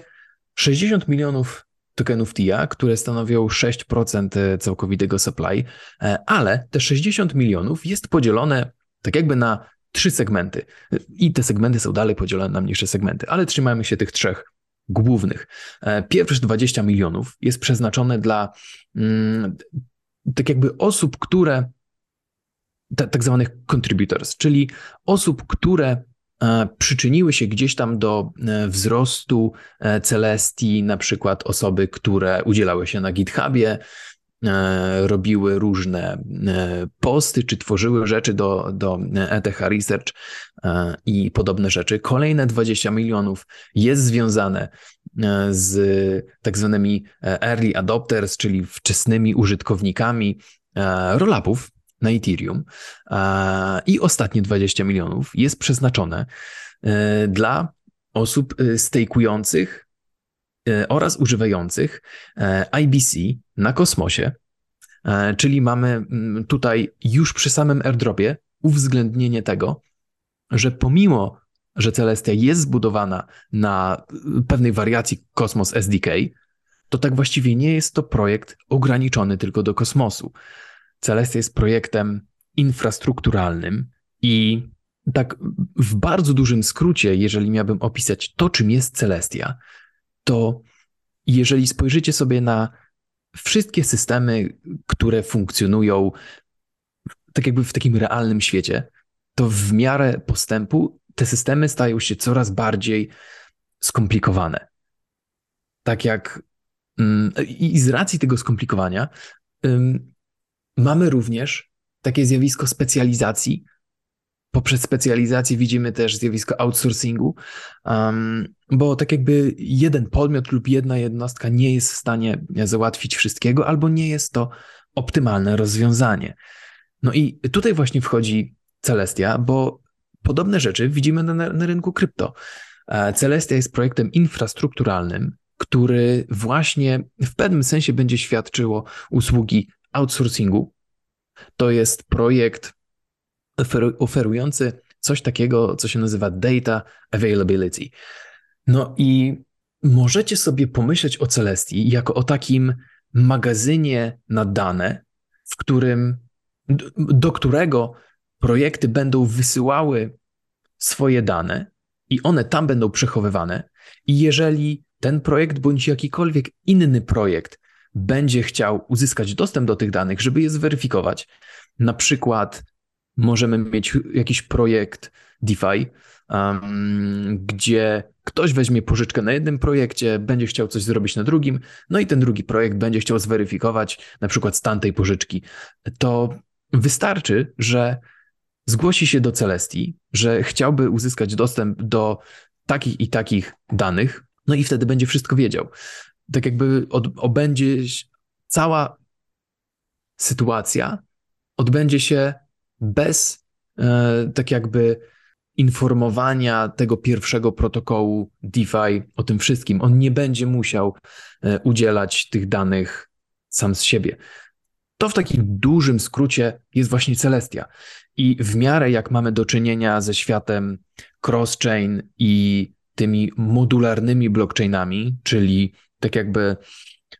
60 milionów tokenów TIA, które stanowią 6% e, całkowitego supply, e, ale te 60 milionów jest podzielone tak jakby na trzy segmenty. I te segmenty są dalej podzielone na mniejsze segmenty, ale trzymajmy się tych trzech głównych. Pierwsze 20 milionów jest przeznaczone dla mm, tak jakby osób, które tak zwanych contributors, czyli osób, które e, przyczyniły się gdzieś tam do e, wzrostu e, Celestii, na przykład osoby, które udzielały się na GitHubie, robiły różne posty, czy tworzyły rzeczy do, do ETH Research i podobne rzeczy. Kolejne 20 milionów jest związane z tak zwanymi early adopters, czyli wczesnymi użytkownikami rollupów, na Ethereum i ostatnie 20 milionów jest przeznaczone e, dla osób e, stejkujących e, oraz używających IBC na kosmosie. Czyli mamy mm, tutaj już przy samym airdropie uwzględnienie tego, że pomimo, że Celestia jest zbudowana na pewnej wariacji Cosmos SDK, to tak właściwie nie jest to projekt ograniczony tylko do kosmosu. Celestia jest projektem infrastrukturalnym i tak w bardzo dużym skrócie, jeżeli miałbym opisać to, czym jest Celestia, to jeżeli spojrzycie sobie na wszystkie systemy, które funkcjonują tak jakby w takim realnym świecie, to w miarę postępu te systemy stają się coraz bardziej skomplikowane. Tak jak mm, i z racji tego skomplikowania Mamy również takie zjawisko specjalizacji. Poprzez specjalizację widzimy też zjawisko outsourcingu, um, bo tak jakby jeden podmiot lub jedna jednostka nie jest w stanie załatwić wszystkiego, albo nie jest to optymalne rozwiązanie. No i tutaj właśnie wchodzi Celestia, bo podobne rzeczy widzimy na, na rynku krypto. E, Celestia jest projektem infrastrukturalnym, który właśnie w pewnym sensie będzie świadczyło usługi outsourcingu. To jest projekt oferujący coś takiego, co się nazywa data availability. No i możecie sobie pomyśleć o Celestii jako o takim magazynie na dane, w którym, do którego projekty będą wysyłały swoje dane i one tam będą przechowywane. I jeżeli ten projekt bądź jakikolwiek inny projekt będzie chciał uzyskać dostęp do tych danych, żeby je zweryfikować. Na przykład możemy mieć jakiś projekt DeFi, um, gdzie ktoś weźmie pożyczkę na jednym projekcie, będzie chciał coś zrobić na drugim, no i ten drugi projekt będzie chciał zweryfikować na przykład stan tej pożyczki. To wystarczy, że zgłosi się do Celestii, że chciałby uzyskać dostęp do takich i takich danych, no i wtedy będzie wszystko wiedział tak jakby od, obędzie cała sytuacja odbędzie się bez e, tak jakby informowania tego pierwszego protokołu DeFi o tym wszystkim. On nie będzie musiał e, udzielać tych danych sam z siebie. To w takim dużym skrócie jest właśnie Celestia. I w miarę jak mamy do czynienia ze światem cross-chain i tymi modularnymi blockchainami, czyli tak jakby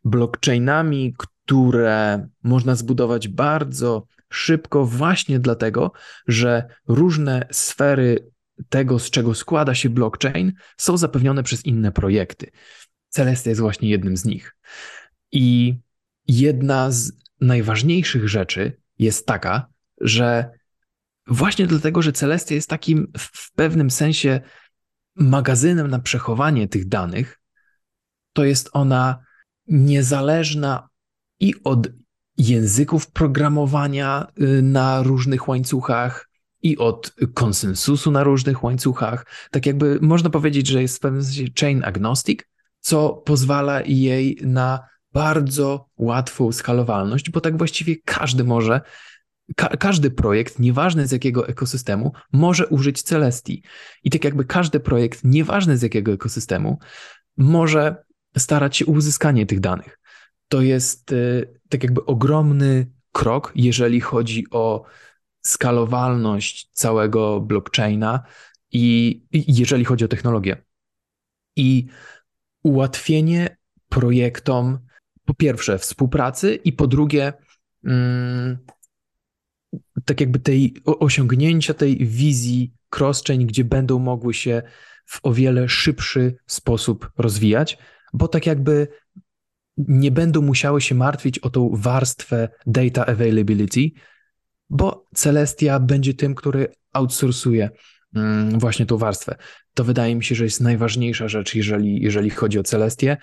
blockchainami, które można zbudować bardzo szybko, właśnie dlatego, że różne sfery tego, z czego składa się blockchain, są zapewnione przez inne projekty. Celestia jest właśnie jednym z nich. I jedna z najważniejszych rzeczy jest taka, że właśnie dlatego, że Celestia jest takim w pewnym sensie magazynem na przechowanie tych danych, to jest ona niezależna i od języków programowania y, na różnych łańcuchach, i od konsensusu na różnych łańcuchach. Tak jakby można powiedzieć, że jest w pewnym sensie chain agnostic, co pozwala jej na bardzo łatwą skalowalność, bo tak właściwie każdy może, ka każdy projekt, nieważny z jakiego ekosystemu, może użyć Celestii. I tak jakby każdy projekt, nieważny z jakiego ekosystemu, może starać się o uzyskanie tych danych. To jest y, tak jakby ogromny krok, jeżeli chodzi o skalowalność całego blockchaina i, i jeżeli chodzi o technologię. I ułatwienie projektom po pierwsze współpracy i po drugie mm, tak jakby tej osiągnięcia tej wizji cross-chain, gdzie będą mogły się w o wiele szybszy sposób rozwijać, bo tak jakby nie będą musiały się martwić o tą warstwę data availability, bo Celestia będzie tym, który outsourcuje mm, właśnie tą warstwę. To wydaje mi się, że jest najważniejsza rzecz, jeżeli, jeżeli chodzi o Celestię.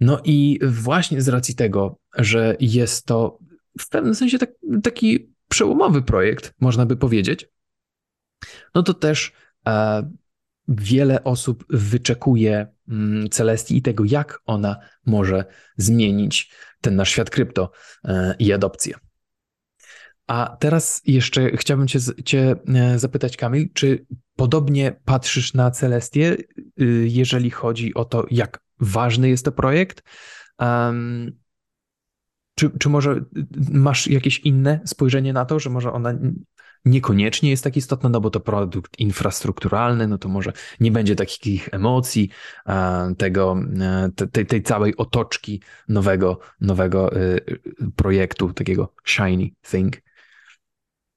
No i właśnie z racji tego, że jest to w pewnym sensie tak, taki przełomowy projekt, można by powiedzieć, no to też e, wiele osób wyczekuje Celestii i tego, jak ona może zmienić ten nasz świat krypto e, i adopcję. A teraz jeszcze chciałbym cię, cię e, zapytać, Kamil, czy podobnie patrzysz na Celestię, y, jeżeli chodzi o to, jak ważny jest to projekt? Um, czy, czy może masz jakieś inne spojrzenie na to, że może ona niekoniecznie jest tak istotna, no bo to produkt infrastrukturalny, no to może nie będzie takich emocji, tego, e, tej, tej całej otoczki nowego, nowego y, projektu, takiego shiny thing?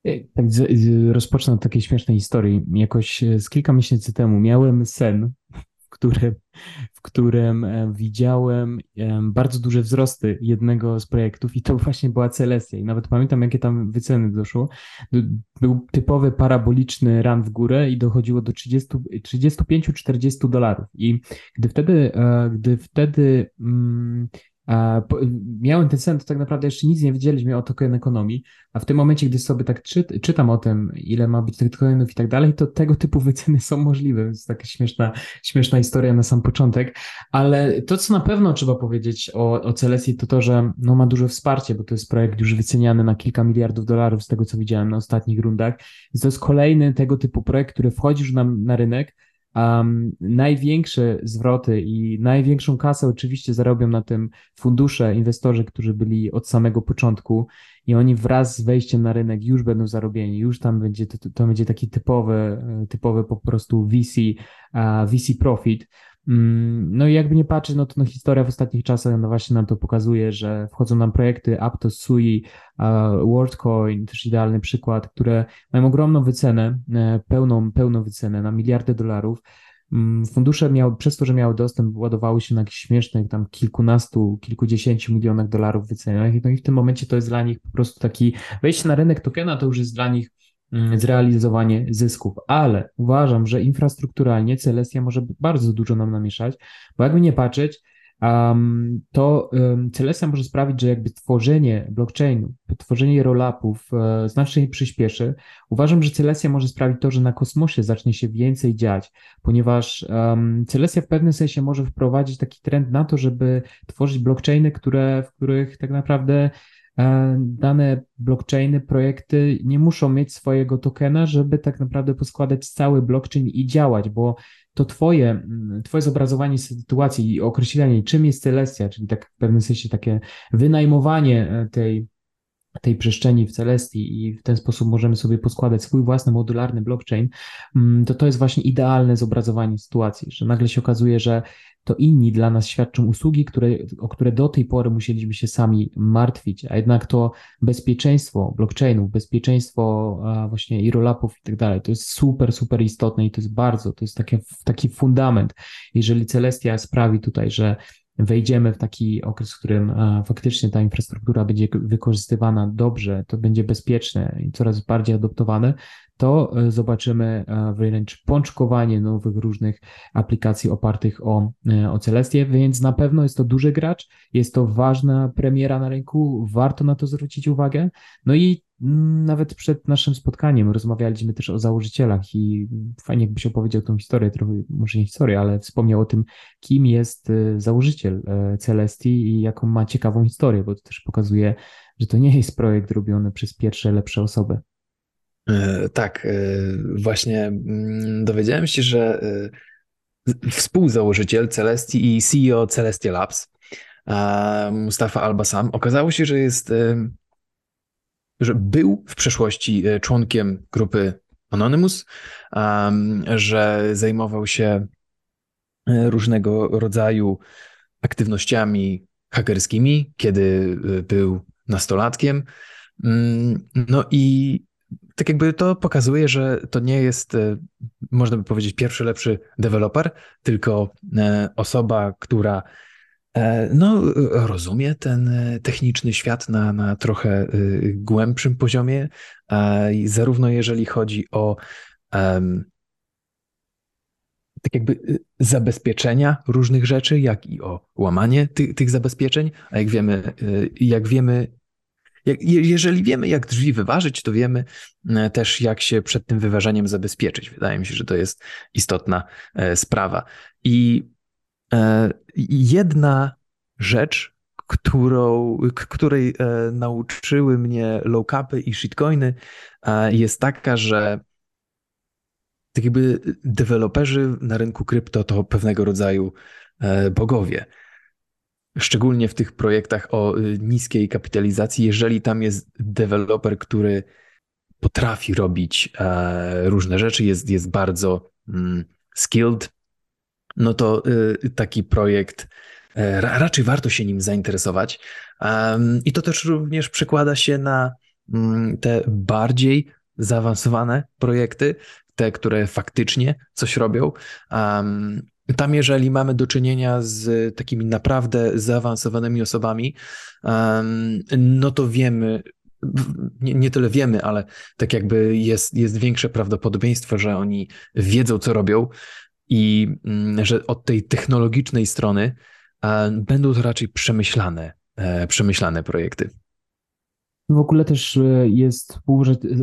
Tak, rozpocznę od takiej śmiesznej historii. Jakoś e, z kilka miesięcy temu miałem sen, którym, w którym e, widziałem e, bardzo duże wzrosty jednego z projektów i to <laughs> właśnie była Celestia. I nawet pamiętam, jakie tam wyceny doszło. Był typowy paraboliczny ran w górę i dochodziło do 35-40 dolarów. I gdy wtedy, gdy wtedy mm, miałem ten sen, to tak naprawdę jeszcze nic nie wiedzieliśmy o token ekonomii, a w tym momencie, gdy sobie tak czy, czytam o tym, ile ma być tych tokenów i tak dalej, to tego typu wyceny są możliwe. To jest taka śmieszna, śmieszna historia na sam początek, ale to, co na pewno trzeba powiedzieć o, o Celestii, to to, że no, ma duże wsparcie, bo to jest projekt już wyceniany na kilka miliardów dolarów z tego, co widziałem na ostatnich rundach. Więc to jest kolejny tego typu projekt, który wchodzi już na, na rynek, Um, największe zwroty i największą kasę oczywiście zarobią na tym fundusze, inwestorzy, którzy byli od samego początku i oni wraz z wejściem na rynek już będą zarobieni, już tam będzie, to, to będzie taki typowy, typowy po prostu VC, uh, VC profit. Mm, no i jakby nie patrzeć, no to no historia w ostatnich czasach no właśnie nam to pokazuje, że wchodzą nam projekty Aptos, Sui, WorldCoin, też idealny przykład, które mają ogromną wycenę, e, pełną, pełną wycenę na miliardy dolarów. Mm, fundusze miały, przez to, że miały dostęp, ładowały się na jakichś śmiesznych tam kilkunastu, kilkudziesięciu milionach dolarów wycenach. No i w tym momencie to jest dla nich po prostu taki wejście na rynek tokena, to już jest dla nich zrealizowanie zysków, ale uważam, że infrastrukturalnie Celestia może bardzo dużo nam namieszać, bo jakby nie patrzeć, um, to um, Celestia może sprawić, że jakby tworzenie blockchainu, tworzenie roll-upów uh, znacznie przyspieszy. Uważam, że Celestia może sprawić to, że na kosmosie zacznie się więcej dziać, ponieważ um, Celestia w pewnym sensie może wprowadzić taki trend na to, żeby tworzyć blockchainy, które, w których tak naprawdę e, dane blockchainy, projekty nie muszą mieć swojego tokena, żeby tak naprawdę poskładać cały blockchain i działać, bo to twoje, mm, twoje zobrazowanie sytuacji i określenie, czym jest Celestia, czyli tak w pewnym sensie takie wynajmowanie e, tej tej przestrzeni w Celestii i w ten sposób możemy sobie poskładać swój własny modularny blockchain, mm, to to jest właśnie idealne zobrazowanie sytuacji, że nagle się okazuje, że to inni dla nas świadczą usługi, które, o które do tej pory musieliśmy się sami martwić, a jednak to bezpieczeństwo blockchainów, bezpieczeństwo właśnie i rollupów i tak dalej, to jest super, super istotne i to jest bardzo, to jest taki, taki fundament. Jeżeli Celestia sprawi tutaj, że wejdziemy w taki okres, w którym faktycznie ta infrastruktura będzie wykorzystywana dobrze, to będzie bezpieczne i coraz bardziej adoptowane, to e, zobaczymy e, wręcz pączkowanie nowych różnych aplikacji opartych o, e, o Celestię, więc na pewno jest to duży gracz, jest to ważna premiera na rynku, warto na to zwrócić uwagę. No i nawet przed naszym spotkaniem rozmawialiśmy też o założycielach i fajnie jakbyś opowiedział tą historię, trochę, może nie historię, ale wspomniał o tym, kim jest założyciel Celestii i jaką ma ciekawą historię, bo to też pokazuje, że to nie jest projekt robiony przez pierwsze, lepsze osoby. E, tak, e, właśnie mm, dowiedziałem się, że e, współzałożyciel Celestii i CEO Celestia Labs, Mustafa Albasam, okazało się, że jest, że był w przeszłości członkiem grupy Anonymous, że zajmował się różnego rodzaju aktywnościami hakerskimi, kiedy był nastolatkiem. Mm, no i tak jakby to pokazuje, że to nie jest, e, można by powiedzieć, pierwszy lepszy deweloper, tylko e, osoba, która e, no, rozumie ten techniczny świat na, na trochę głębszym poziomie, zarówno jeżeli chodzi o um, tak jakby zabezpieczenia różnych rzeczy, jak i o łamanie ty, tych zabezpieczeń, a jak wiemy, jak wiemy, jak, jeżeli wiemy, jak drzwi wyważyć, to wiemy e, też, jak się przed tym wyważeniem zabezpieczyć. Wydaje mi się, że to jest istotna e, sprawa. I e, jedna rzecz, którą, której nauczyły mnie low-capy i shitcoiny, jest taka, że tak jakby deweloperzy na rynku krypto to pewnego rodzaju bogowie. Szczególnie w tych projektach o niskiej kapitalizacji, jeżeli tam jest deweloper, który potrafi robić e, różne rzeczy, jest, jest bardzo mm, skilled, no to y, taki projekt e, raczej warto się nim zainteresować. I to też również przekłada się na mm, te bardziej zaawansowane projekty, te, które faktycznie coś robią. Tam, jeżeli mamy do czynienia z takimi naprawdę zaawansowanymi osobami, no to wiemy, nie, nie, tyle wiemy, ale tak jakby jest, jest większe prawdopodobieństwo, że oni wiedzą, co robią i mm, że od tej technologicznej strony będą to raczej przemyślane, e, przemyślane projekty. W ogóle też e, jest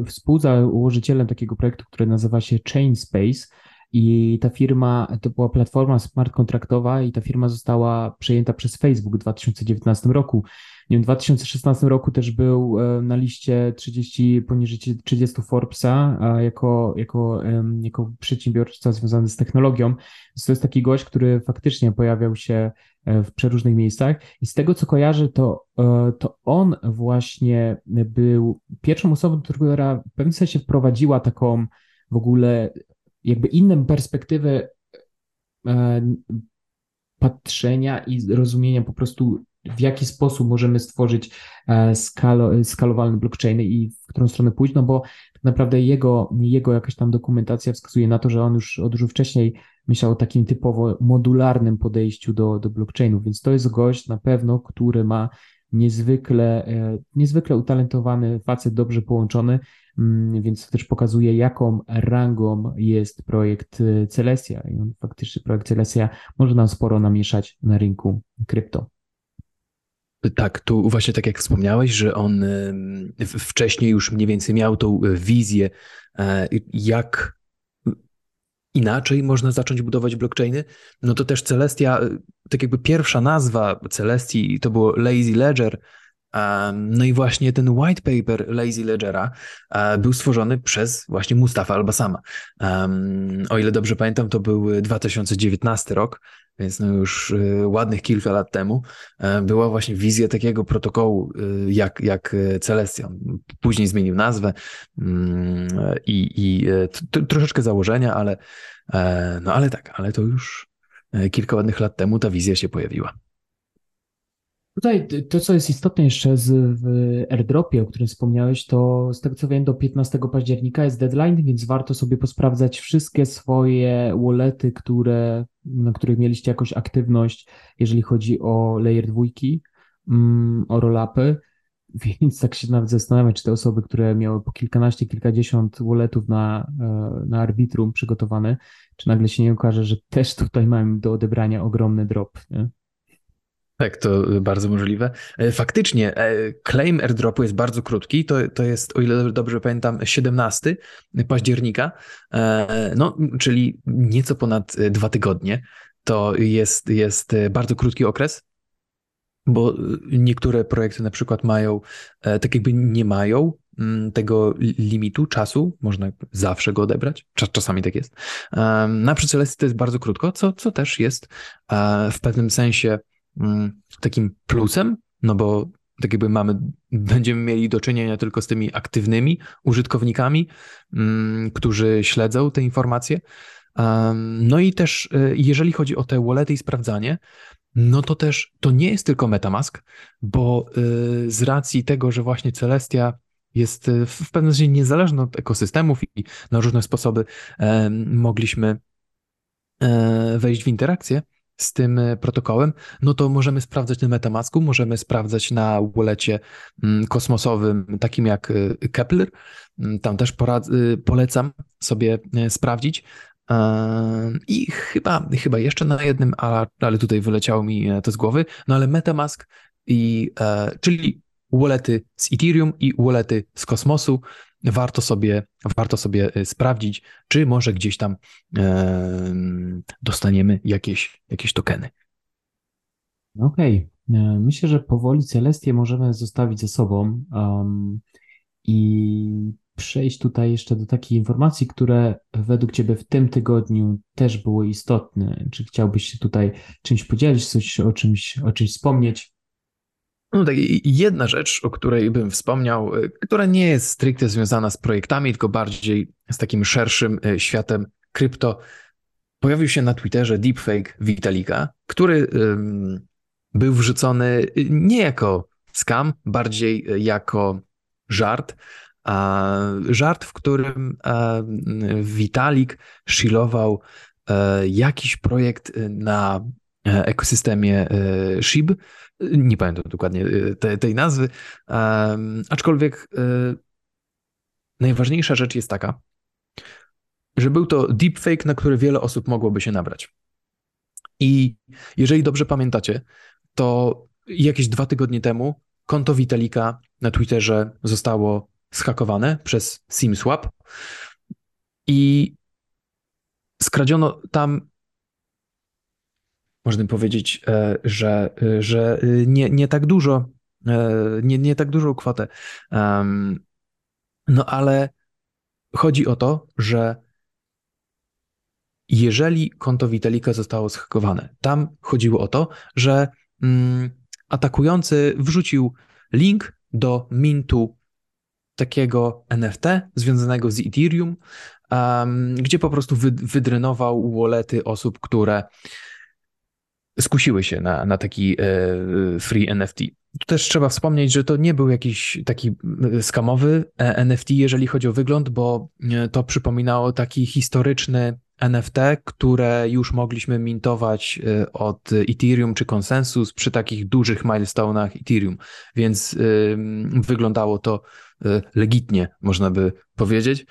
współzałożycielem takiego projektu, który nazywa się Chain Space i ta firma, to była platforma smart kontraktowa i ta firma została przejęta przez Facebook w 2019 roku. Nie w 2016 roku też był e, na liście 30, poniżej 30 Forbesa jako, jako, jako przedsiębiorca związany z technologią. Więc to jest taki gość, który faktycznie pojawiał się e, w przeróżnych miejscach i z tego co kojarzę, to, e, to on właśnie był pierwszą osobą, która w pewnym sensie wprowadziła taką w ogóle jakby inną perspektywę e, patrzenia i rozumienia po prostu, w jaki sposób możemy stworzyć e, skalo, skalowalne blockchainy i w którą stronę pójść, no bo tak naprawdę jego, jego jakaś tam dokumentacja wskazuje na to, że on już od dużo wcześniej myślał o takim typowo modularnym podejściu do, do blockchainów, więc to jest gość na pewno, który ma niezwykle, e, niezwykle utalentowany facet, dobrze połączony, mm, więc też pokazuje, jaką rangą jest projekt e, Celestia. I on faktycznie projekt Celestia może nam sporo namieszać na rynku krypto. Tak, tu właśnie tak jak wspomniałeś, że on wcześniej już mniej więcej miał tą e, wizję, jak inaczej można zacząć budować blockchainy, no to też Celestia, tak jakby pierwsza nazwa Celestii to było Lazy Ledger, No i właśnie ten white paper Lazy Ledgera był stworzony przez właśnie Mustafa Albasama. O ile dobrze pamiętam, to był 2019 rok, więc no już e, ładnych kilka lat temu e, była właśnie wizja takiego protokołu jak, jak Celestian. Później zmienił nazwę mm, i, i troszeczkę założenia, ale, no ale tak, ale to już kilka ładnych lat temu ta wizja się pojawiła. Tutaj to, co jest istotne jeszcze z, w airdropie, o którym wspomniałeś, to z tego co wiem, do 15 października jest deadline, więc warto sobie posprawdzać wszystkie swoje wallety, które, na których mieliście jakąś aktywność, jeżeli chodzi o layer dwójki, mm, o rollupy. <laughs> Więc tak się nawet zastanawiam, czy te osoby, które miały po kilkanaście, kilkadziesiąt walletów na, e, na arbitrum przygotowane, czy nagle się nie okaże, że też tutaj mają do odebrania ogromny drop. Nie? Tak, to bardzo możliwe. E, faktycznie, e, claim airdropu jest bardzo krótki. To, to jest, o ile dobrze pamiętam, 17 października, e, no, czyli nieco ponad dwa tygodnie. To jest, jest bardzo krótki okres, bo niektóre projekty na przykład mają, tak jakby nie mają mm, tego limitu czasu, można zawsze go odebrać, czasami tak jest. Na Celestii to jest bardzo krótko, co, co też jest w pewnym sensie takim plusem, no bo tak jakby mamy, będziemy mieli do czynienia tylko z tymi aktywnymi użytkownikami, mm, którzy śledzą te informacje. No i też, e, jeżeli chodzi o te wallety i sprawdzanie, no to też to nie jest tylko Metamask, bo e, z racji tego, że właśnie Celestia jest e, w pewnym sensie niezależna od ekosystemów i na różne sposoby mogliśmy wejść w interakcję, z tym e, protokołem, no to możemy sprawdzać na Metamasku, możemy sprawdzać na wallecie mm, kosmosowym, takim jak e, Kepler. Mm, tam też e, polecam sobie sprawdzić. I chyba, chyba jeszcze na jednym, ale, ale tutaj wyleciało mi to z głowy. No ale Metamask, i, czyli wallety z Ethereum i wallety z kosmosu warto sobie, warto sobie y, sprawdzić, czy może gdzieś tam e, dostaniemy jakieś, jakieś tokeny. Okej. Okay. E, myślę, że powoli Celestię możemy zostawić ze sobą um, i przejść tutaj jeszcze do takich informacji, które według Ciebie w tym tygodniu też były istotne. Czy chciałbyś się tutaj czymś podzielić, coś o czymś, o czymś wspomnieć? No tak, jedna rzecz, o której bym wspomniał, y, która nie jest stricte związana z projektami, tylko bardziej z takim szerszym y, światem krypto. Pojawił się na Twitterze deepfake Vitalika, który był wrzucony y, nie jako scam, bardziej jako żart. Żart, w którym Vitalik shilował jakiś projekt na ekosystemie e, SHIB. Nie pamiętam dokładnie e, te, tej nazwy, aczkolwiek najważniejsza rzecz jest taka, że był to deepfake, na który wiele osób mogłoby się nabrać. I jeżeli dobrze pamiętacie, to jakieś dwa tygodnie temu konto Vitalika na Twitterze zostało zhakowane przez SimSwap i skradziono tam można powiedzieć, e, że, e, że e, nie, nie tak dużo, nie, nie tak dużą kwotę. No ale chodzi o to, że jeżeli konto Vitalika zostało zhakowane, tam chodziło o to, że mm, atakujący wrzucił link do mintu takiego NFT związanego z Ethereum, um, gdzie po prostu wydrenował wallety osób, które skusiły się na, na taki e, free NFT. Tu też trzeba wspomnieć, że to nie był jakiś taki e, skamowy e, NFT, jeżeli chodzi o wygląd, bo to przypominało taki historyczny NFT, które już mogliśmy mintować od Ethereum czy Consensus przy takich dużych milestone'ach Ethereum, więc wyglądało to legitnie, można by powiedzieć.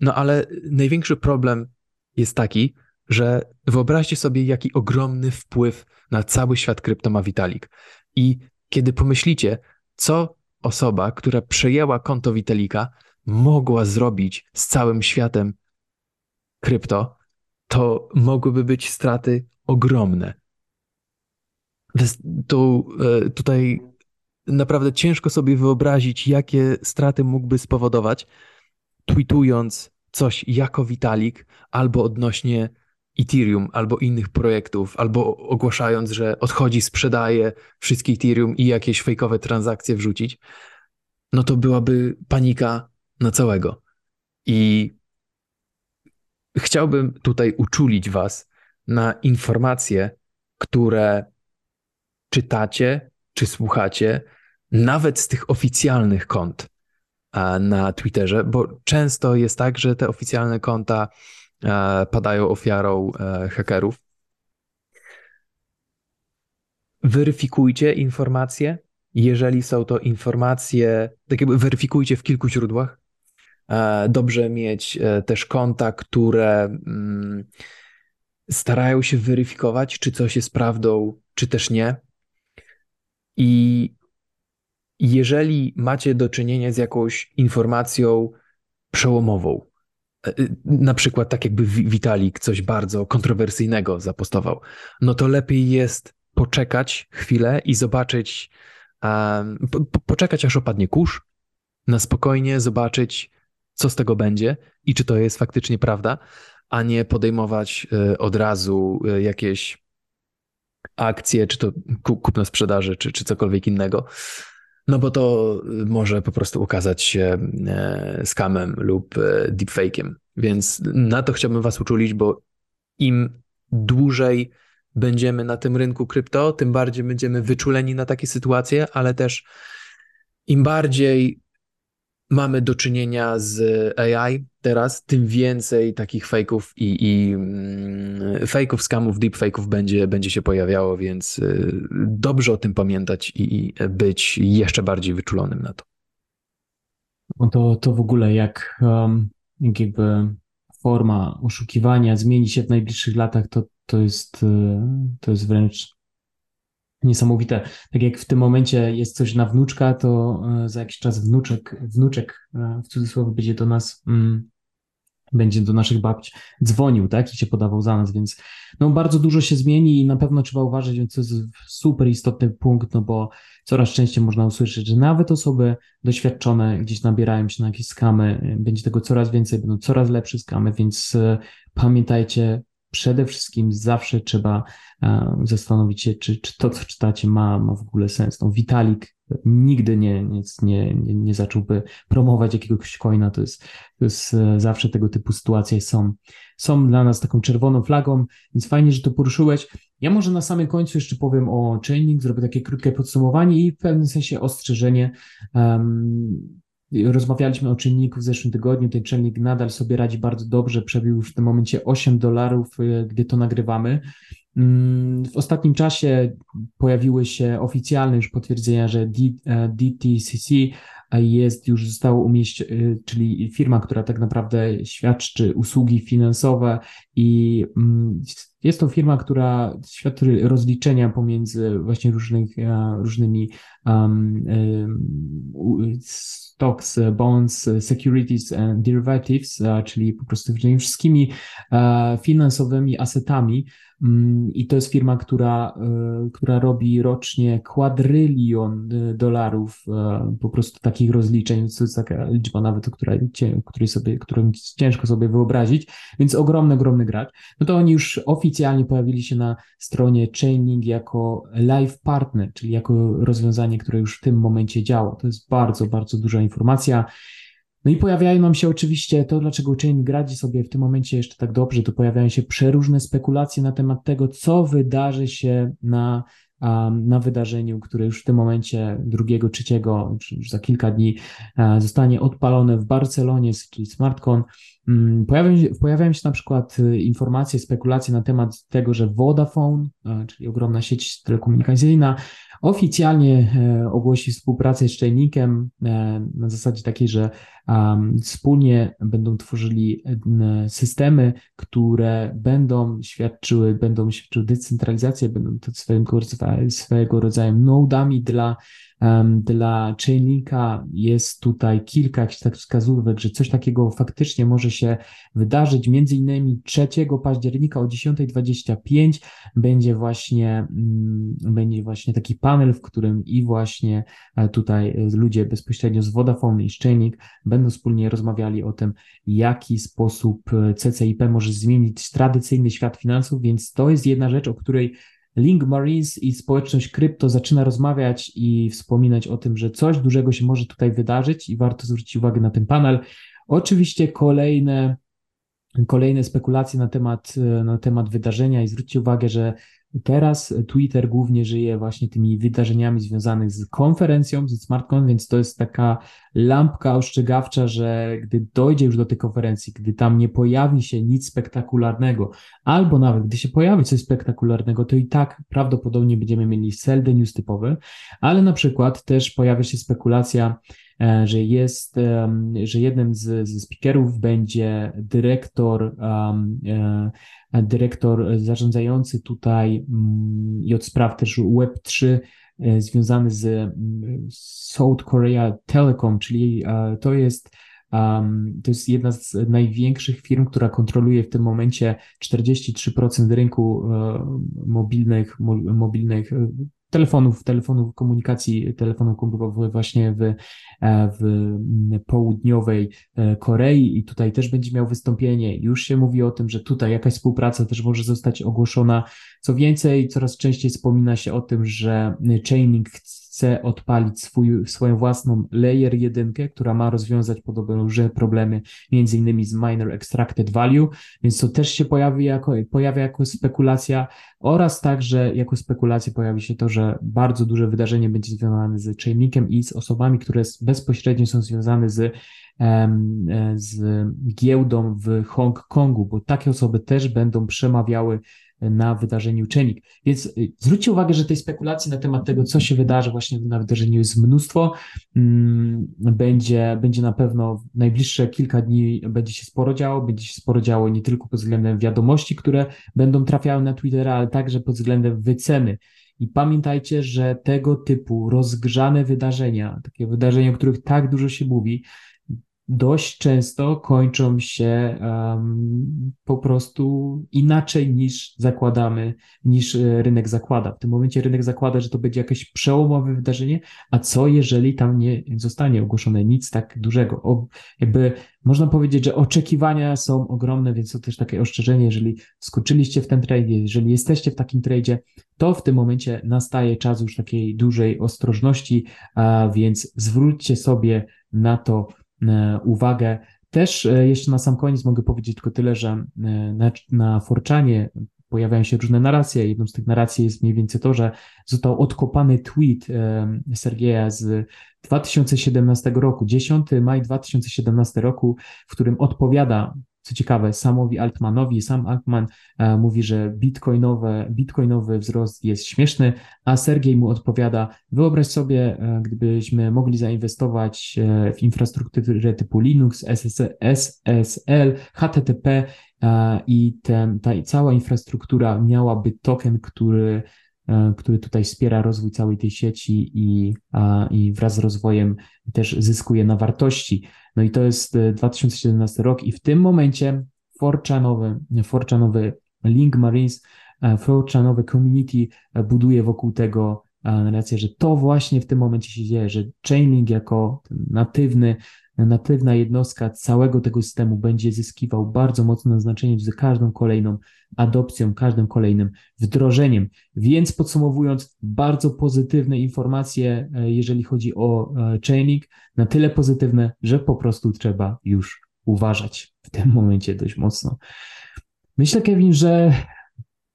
No ale największy problem jest taki, że wyobraźcie sobie, jaki ogromny wpływ na cały świat krypto ma Vitalik. I kiedy pomyślicie, co osoba, która przejęła konto Vitalika, mogła zrobić z całym światem krypto, to mogłyby być straty ogromne. To, e, tutaj naprawdę ciężko sobie wyobrazić, jakie straty mógłby spowodować, tweetując coś jako Vitalik albo odnośnie Ethereum, albo innych projektów, albo ogłaszając, że odchodzi, sprzedaje wszystkie Ethereum i jakieś fejkowe transakcje wrzucić, no to byłaby panika na całego. I chciałbym tutaj uczulić Was na informacje, które czytacie czy słuchacie, nawet z tych oficjalnych kont na Twitterze, bo często jest tak, że te oficjalne konta padają ofiarą e, hakerów. Weryfikujcie informacje, jeżeli są to informacje, tak jakby weryfikujcie w kilku źródłach. E, dobrze mieć e, też konta, które mm, starają się weryfikować, czy coś jest prawdą, czy też nie. I jeżeli macie do czynienia z jakąś informacją przełomową, e, na przykład tak jakby Witalik coś bardzo kontrowersyjnego zapostował, no to lepiej jest poczekać chwilę i zobaczyć, po, poczekać aż opadnie kurz, na spokojnie zobaczyć, co z tego będzie i czy to jest faktycznie prawda, a nie podejmować e, od razu jakieś akcje, czy to kupno sprzedaży, czy, czy cokolwiek innego. No bo to może po prostu ukazać się e, skamem lub deepfake'iem. Więc na to chciałbym Was uczulić, bo im dłużej będziemy na tym rynku krypto, tym bardziej będziemy wyczuleni na takie sytuacje, ale też im bardziej mamy do czynienia z AI teraz, tym więcej takich fejków i, i mm, fejków, skamów, deepfake'ów będzie, będzie się pojawiało, więc y, dobrze o tym pamiętać i, i być jeszcze bardziej wyczulonym na to. No to, to w ogóle jak, um, jak jakby forma oszukiwania zmieni się w najbliższych latach, to, to, jest, y, to jest wręcz niesamowite. Tak jak w tym momencie jest coś na wnuczka, to e, za jakiś czas wnuczek, wnuczek e, w cudzysłowie będzie do nas, mm, będzie do naszych babci dzwonił, tak, i się podawał za nas, więc no bardzo dużo się zmieni i na pewno trzeba uważać, więc to jest super istotny punkt, no bo coraz częściej można usłyszeć, że nawet osoby doświadczone gdzieś nabierają się na jakieś skamy, będzie tego coraz więcej, będą coraz lepsze skamy, więc e, pamiętajcie, przede wszystkim zawsze trzeba e, zastanowić się, czy, czy to, co czytacie, ma, ma w ogóle sens. No, Vitalik nigdy nie, nie, nie, nie zacząłby promować jakiegoś coina. To jest, to jest e, zawsze tego typu sytuacje są, są dla nas taką czerwoną flagą, więc fajnie, że to poruszyłeś. Ja może na samym końcu jeszcze powiem o Chaining, zrobię takie krótkie podsumowanie i w pewnym sensie ostrzeżenie. Um, Rozmawialiśmy o czynniku w zeszłym tygodniu. Ten czynnik nadal sobie radzi bardzo dobrze. Przebił już w tym momencie 8 dolarów, y, gdy to nagrywamy. Mm, w ostatnim czasie pojawiły się oficjalne już potwierdzenia, że DTCC e, jest już zostało umieścione, czyli firma, która tak naprawdę świadczy usługi finansowe i mm, jest to firma, która świadczy rozliczenia pomiędzy właśnie różnych, e, różnymi um, stocks, bonds, securities and derivatives, czyli po prostu wszystkimi e, finansowymi asetami. Mm, I to jest firma, która, e, która robi rocznie kwadrylion e, dolarów po prostu takich rozliczeń. To jest taka liczba nawet, której, której sobie, którą ciężko sobie wyobrazić, więc ogromny, ogromny gracz. No to oni już oficjalnie pojawili się na stronie Chaining jako live partner, czyli jako rozwiązanie, które już w tym momencie działa. To jest bardzo, bardzo duża informacja. No i pojawiają nam się oczywiście to, dlaczego Chain radzi sobie w tym momencie jeszcze tak dobrze, to pojawiają się przeróżne spekulacje na temat tego, co wydarzy się na, na wydarzeniu, które już w tym momencie drugiego, trzeciego, czy już za kilka dni zostanie odpalone w Barcelonie, czyli SmartCon. Mm, pojawiają się, pojawiają się na przykład y, informacje, spekulacje na temat tego, że Vodafone, czyli ogromna sieć telekomunikacyjna, oficjalnie e, ogłosi współpracę z Chainlinkiem e, na zasadzie takiej, że wspólnie będą tworzyli e, systemy, które będą świadczyły, będą świadczyły decentralizację, będą to swego, swego rodzaju nodami dla Dla Chainlinka jest tutaj kilka tak wskazówek, że coś takiego faktycznie może się wydarzyć. Między innymi 3 października o 10.25 będzie właśnie, mm, będzie właśnie taki panel, w którym i właśnie e, tutaj ludzie bezpośrednio z Vodafone i Chainlink będą wspólnie rozmawiali o tym, jaki sposób e, CCIP może zmienić tradycyjny świat finansów, więc to jest jedna rzecz, o której Link Marines i społeczność krypto zaczyna rozmawiać i wspominać o tym, że coś dużego się może tutaj wydarzyć i warto zwrócić uwagę na ten panel. Oczywiście kolejne, kolejne spekulacje na temat, na temat wydarzenia i zwróćcie uwagę, że Teraz Twitter głównie żyje właśnie tymi wydarzeniami związanymi z konferencją, ze SmartCon, więc to jest taka lampka ostrzegawcza, że gdy dojdzie już do tej konferencji, gdy tam nie pojawi się nic spektakularnego, albo nawet gdy się pojawi coś spektakularnego, to i tak prawdopodobnie będziemy mieli sell news typowy, ale na przykład też pojawia się spekulacja, że jest, że jednym z, z speakerów będzie dyrektor, e, dyrektor zarządzający tutaj mm, i od spraw też Web3 e, związany z South Korea Telecom, czyli to jest to jest jedna z największych firm, która kontroluje w tym momencie 43% rynku mobilnych, mobilnych telefonów, telefonów komunikacji, telefonów komórkowych właśnie w, e, w południowej e, Korei i tutaj też będzie miał wystąpienie. Już się mówi o tym, że tutaj jakaś współpraca też może zostać ogłoszona. Co więcej, coraz częściej wspomina się o tym, że Chaining chce odpalić swój, swoją własną layer 1, która ma rozwiązać podobne problemy, między innymi z minor extracted value, więc to też się pojawi jako, pojawia jako spekulacja oraz także jako spekulacja pojawi się to, że bardzo duże wydarzenie będzie związane z chainlinkiem i z osobami, które bezpośrednio są związane z z giełdą w Hongkongu, bo takie osoby też będą przemawiały na wydarzeniu uczennik. Więc y, zwróćcie uwagę, że tej spekulacji na temat tego, co się wydarzy właśnie na wydarzeniu jest mnóstwo. Mm, będzie, będzie na pewno w najbliższe kilka dni będzie się sporo działo, będzie się sporo działo nie tylko pod względem wiadomości, które będą trafiały na Twittera, ale także pod względem wyceny. I pamiętajcie, że tego typu rozgrzane wydarzenia, takie wydarzenia, o których tak dużo się mówi, dość często kończą się um, po prostu inaczej niż zakładamy, niż e, rynek zakłada. W tym momencie rynek zakłada, że to będzie jakieś przełomowe wydarzenie, a co jeżeli tam nie zostanie ogłoszone nic tak dużego? O, jakby można powiedzieć, że oczekiwania są ogromne, więc to też takie ostrzeżenie, jeżeli skoczyliście w ten trade, jeżeli jesteście w takim tradzie, to w tym momencie nastaje czas już takiej dużej ostrożności, a więc zwróćcie sobie na to uwagę. Też e, jeszcze na sam koniec mogę powiedzieć tylko tyle, że e, na, na Forczanie pojawiają się różne narracje. Jedną z tych narracji jest mniej więcej to, że został odkopany tweet Sergieja z 2017 roku, 10 maj 2017 roku, w którym odpowiada co ciekawe, samowi Altmanowi, sam Altman e, mówi, że bitcoinowe, bitcoinowy wzrost jest śmieszny, a Sergiej mu odpowiada, wyobraź sobie, e, gdybyśmy mogli zainwestować e, w infrastrukturę typu Linux, SSL, HTTP i ten, ta cała infrastruktura miałaby token, który który tutaj wspiera rozwój całej tej sieci i, i wraz z rozwojem też zyskuje na wartości. No i to jest 2017 e, rok i w tym momencie Forchanowy, Forchanowy Link Marines, e, Forchanowy community e, buduje wokół tego narrację, że to właśnie w tym momencie się dzieje, że Chainlink jako natywny, natywna jednostka całego tego systemu będzie zyskiwał bardzo mocne znaczenie z każdą kolejną adopcją, każdym kolejnym wdrożeniem. Więc podsumowując, bardzo pozytywne informacje, e, jeżeli chodzi o e, Chainlink, na tyle pozytywne, że po prostu trzeba już uważać w tym momencie dość mocno. Myślę, Kevin, że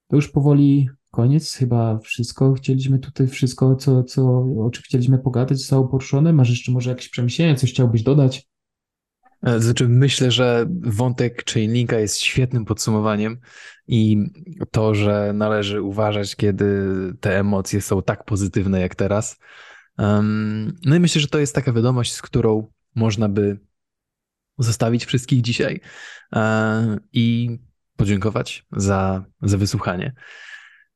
to już powoli koniec. Chyba wszystko chcieliśmy tutaj, wszystko, co, co, o czym chcieliśmy pogadać, zostało poruszone. Masz jeszcze może jakieś przemyślenia, coś chciałbyś dodać? E, znaczy, myślę, że wątek Chainlinka jest świetnym podsumowaniem i to, że należy uważać, kiedy te emocje są tak pozytywne jak teraz. No i myślę, że to jest taka wiadomość, z którą można by zostawić wszystkich dzisiaj e, i podziękować za, za wysłuchanie.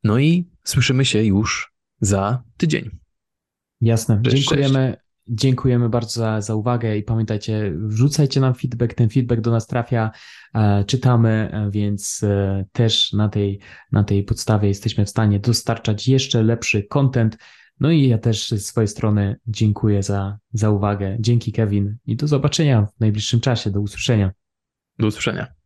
No i słyszymy się już za tydzień. Jasne. Cześć, Dziękujemy. Cześć. Dziękujemy bardzo za, za uwagę i pamiętajcie, wrzucajcie nam feedback, ten feedback do nas trafia, e, czytamy, e, więc e, też na tej, na tej podstawie jesteśmy w stanie dostarczać jeszcze lepszy content. No i ja też z swojej strony dziękuję za, za uwagę. Dzięki Kevin i do zobaczenia w najbliższym czasie. Do usłyszenia. Do usłyszenia.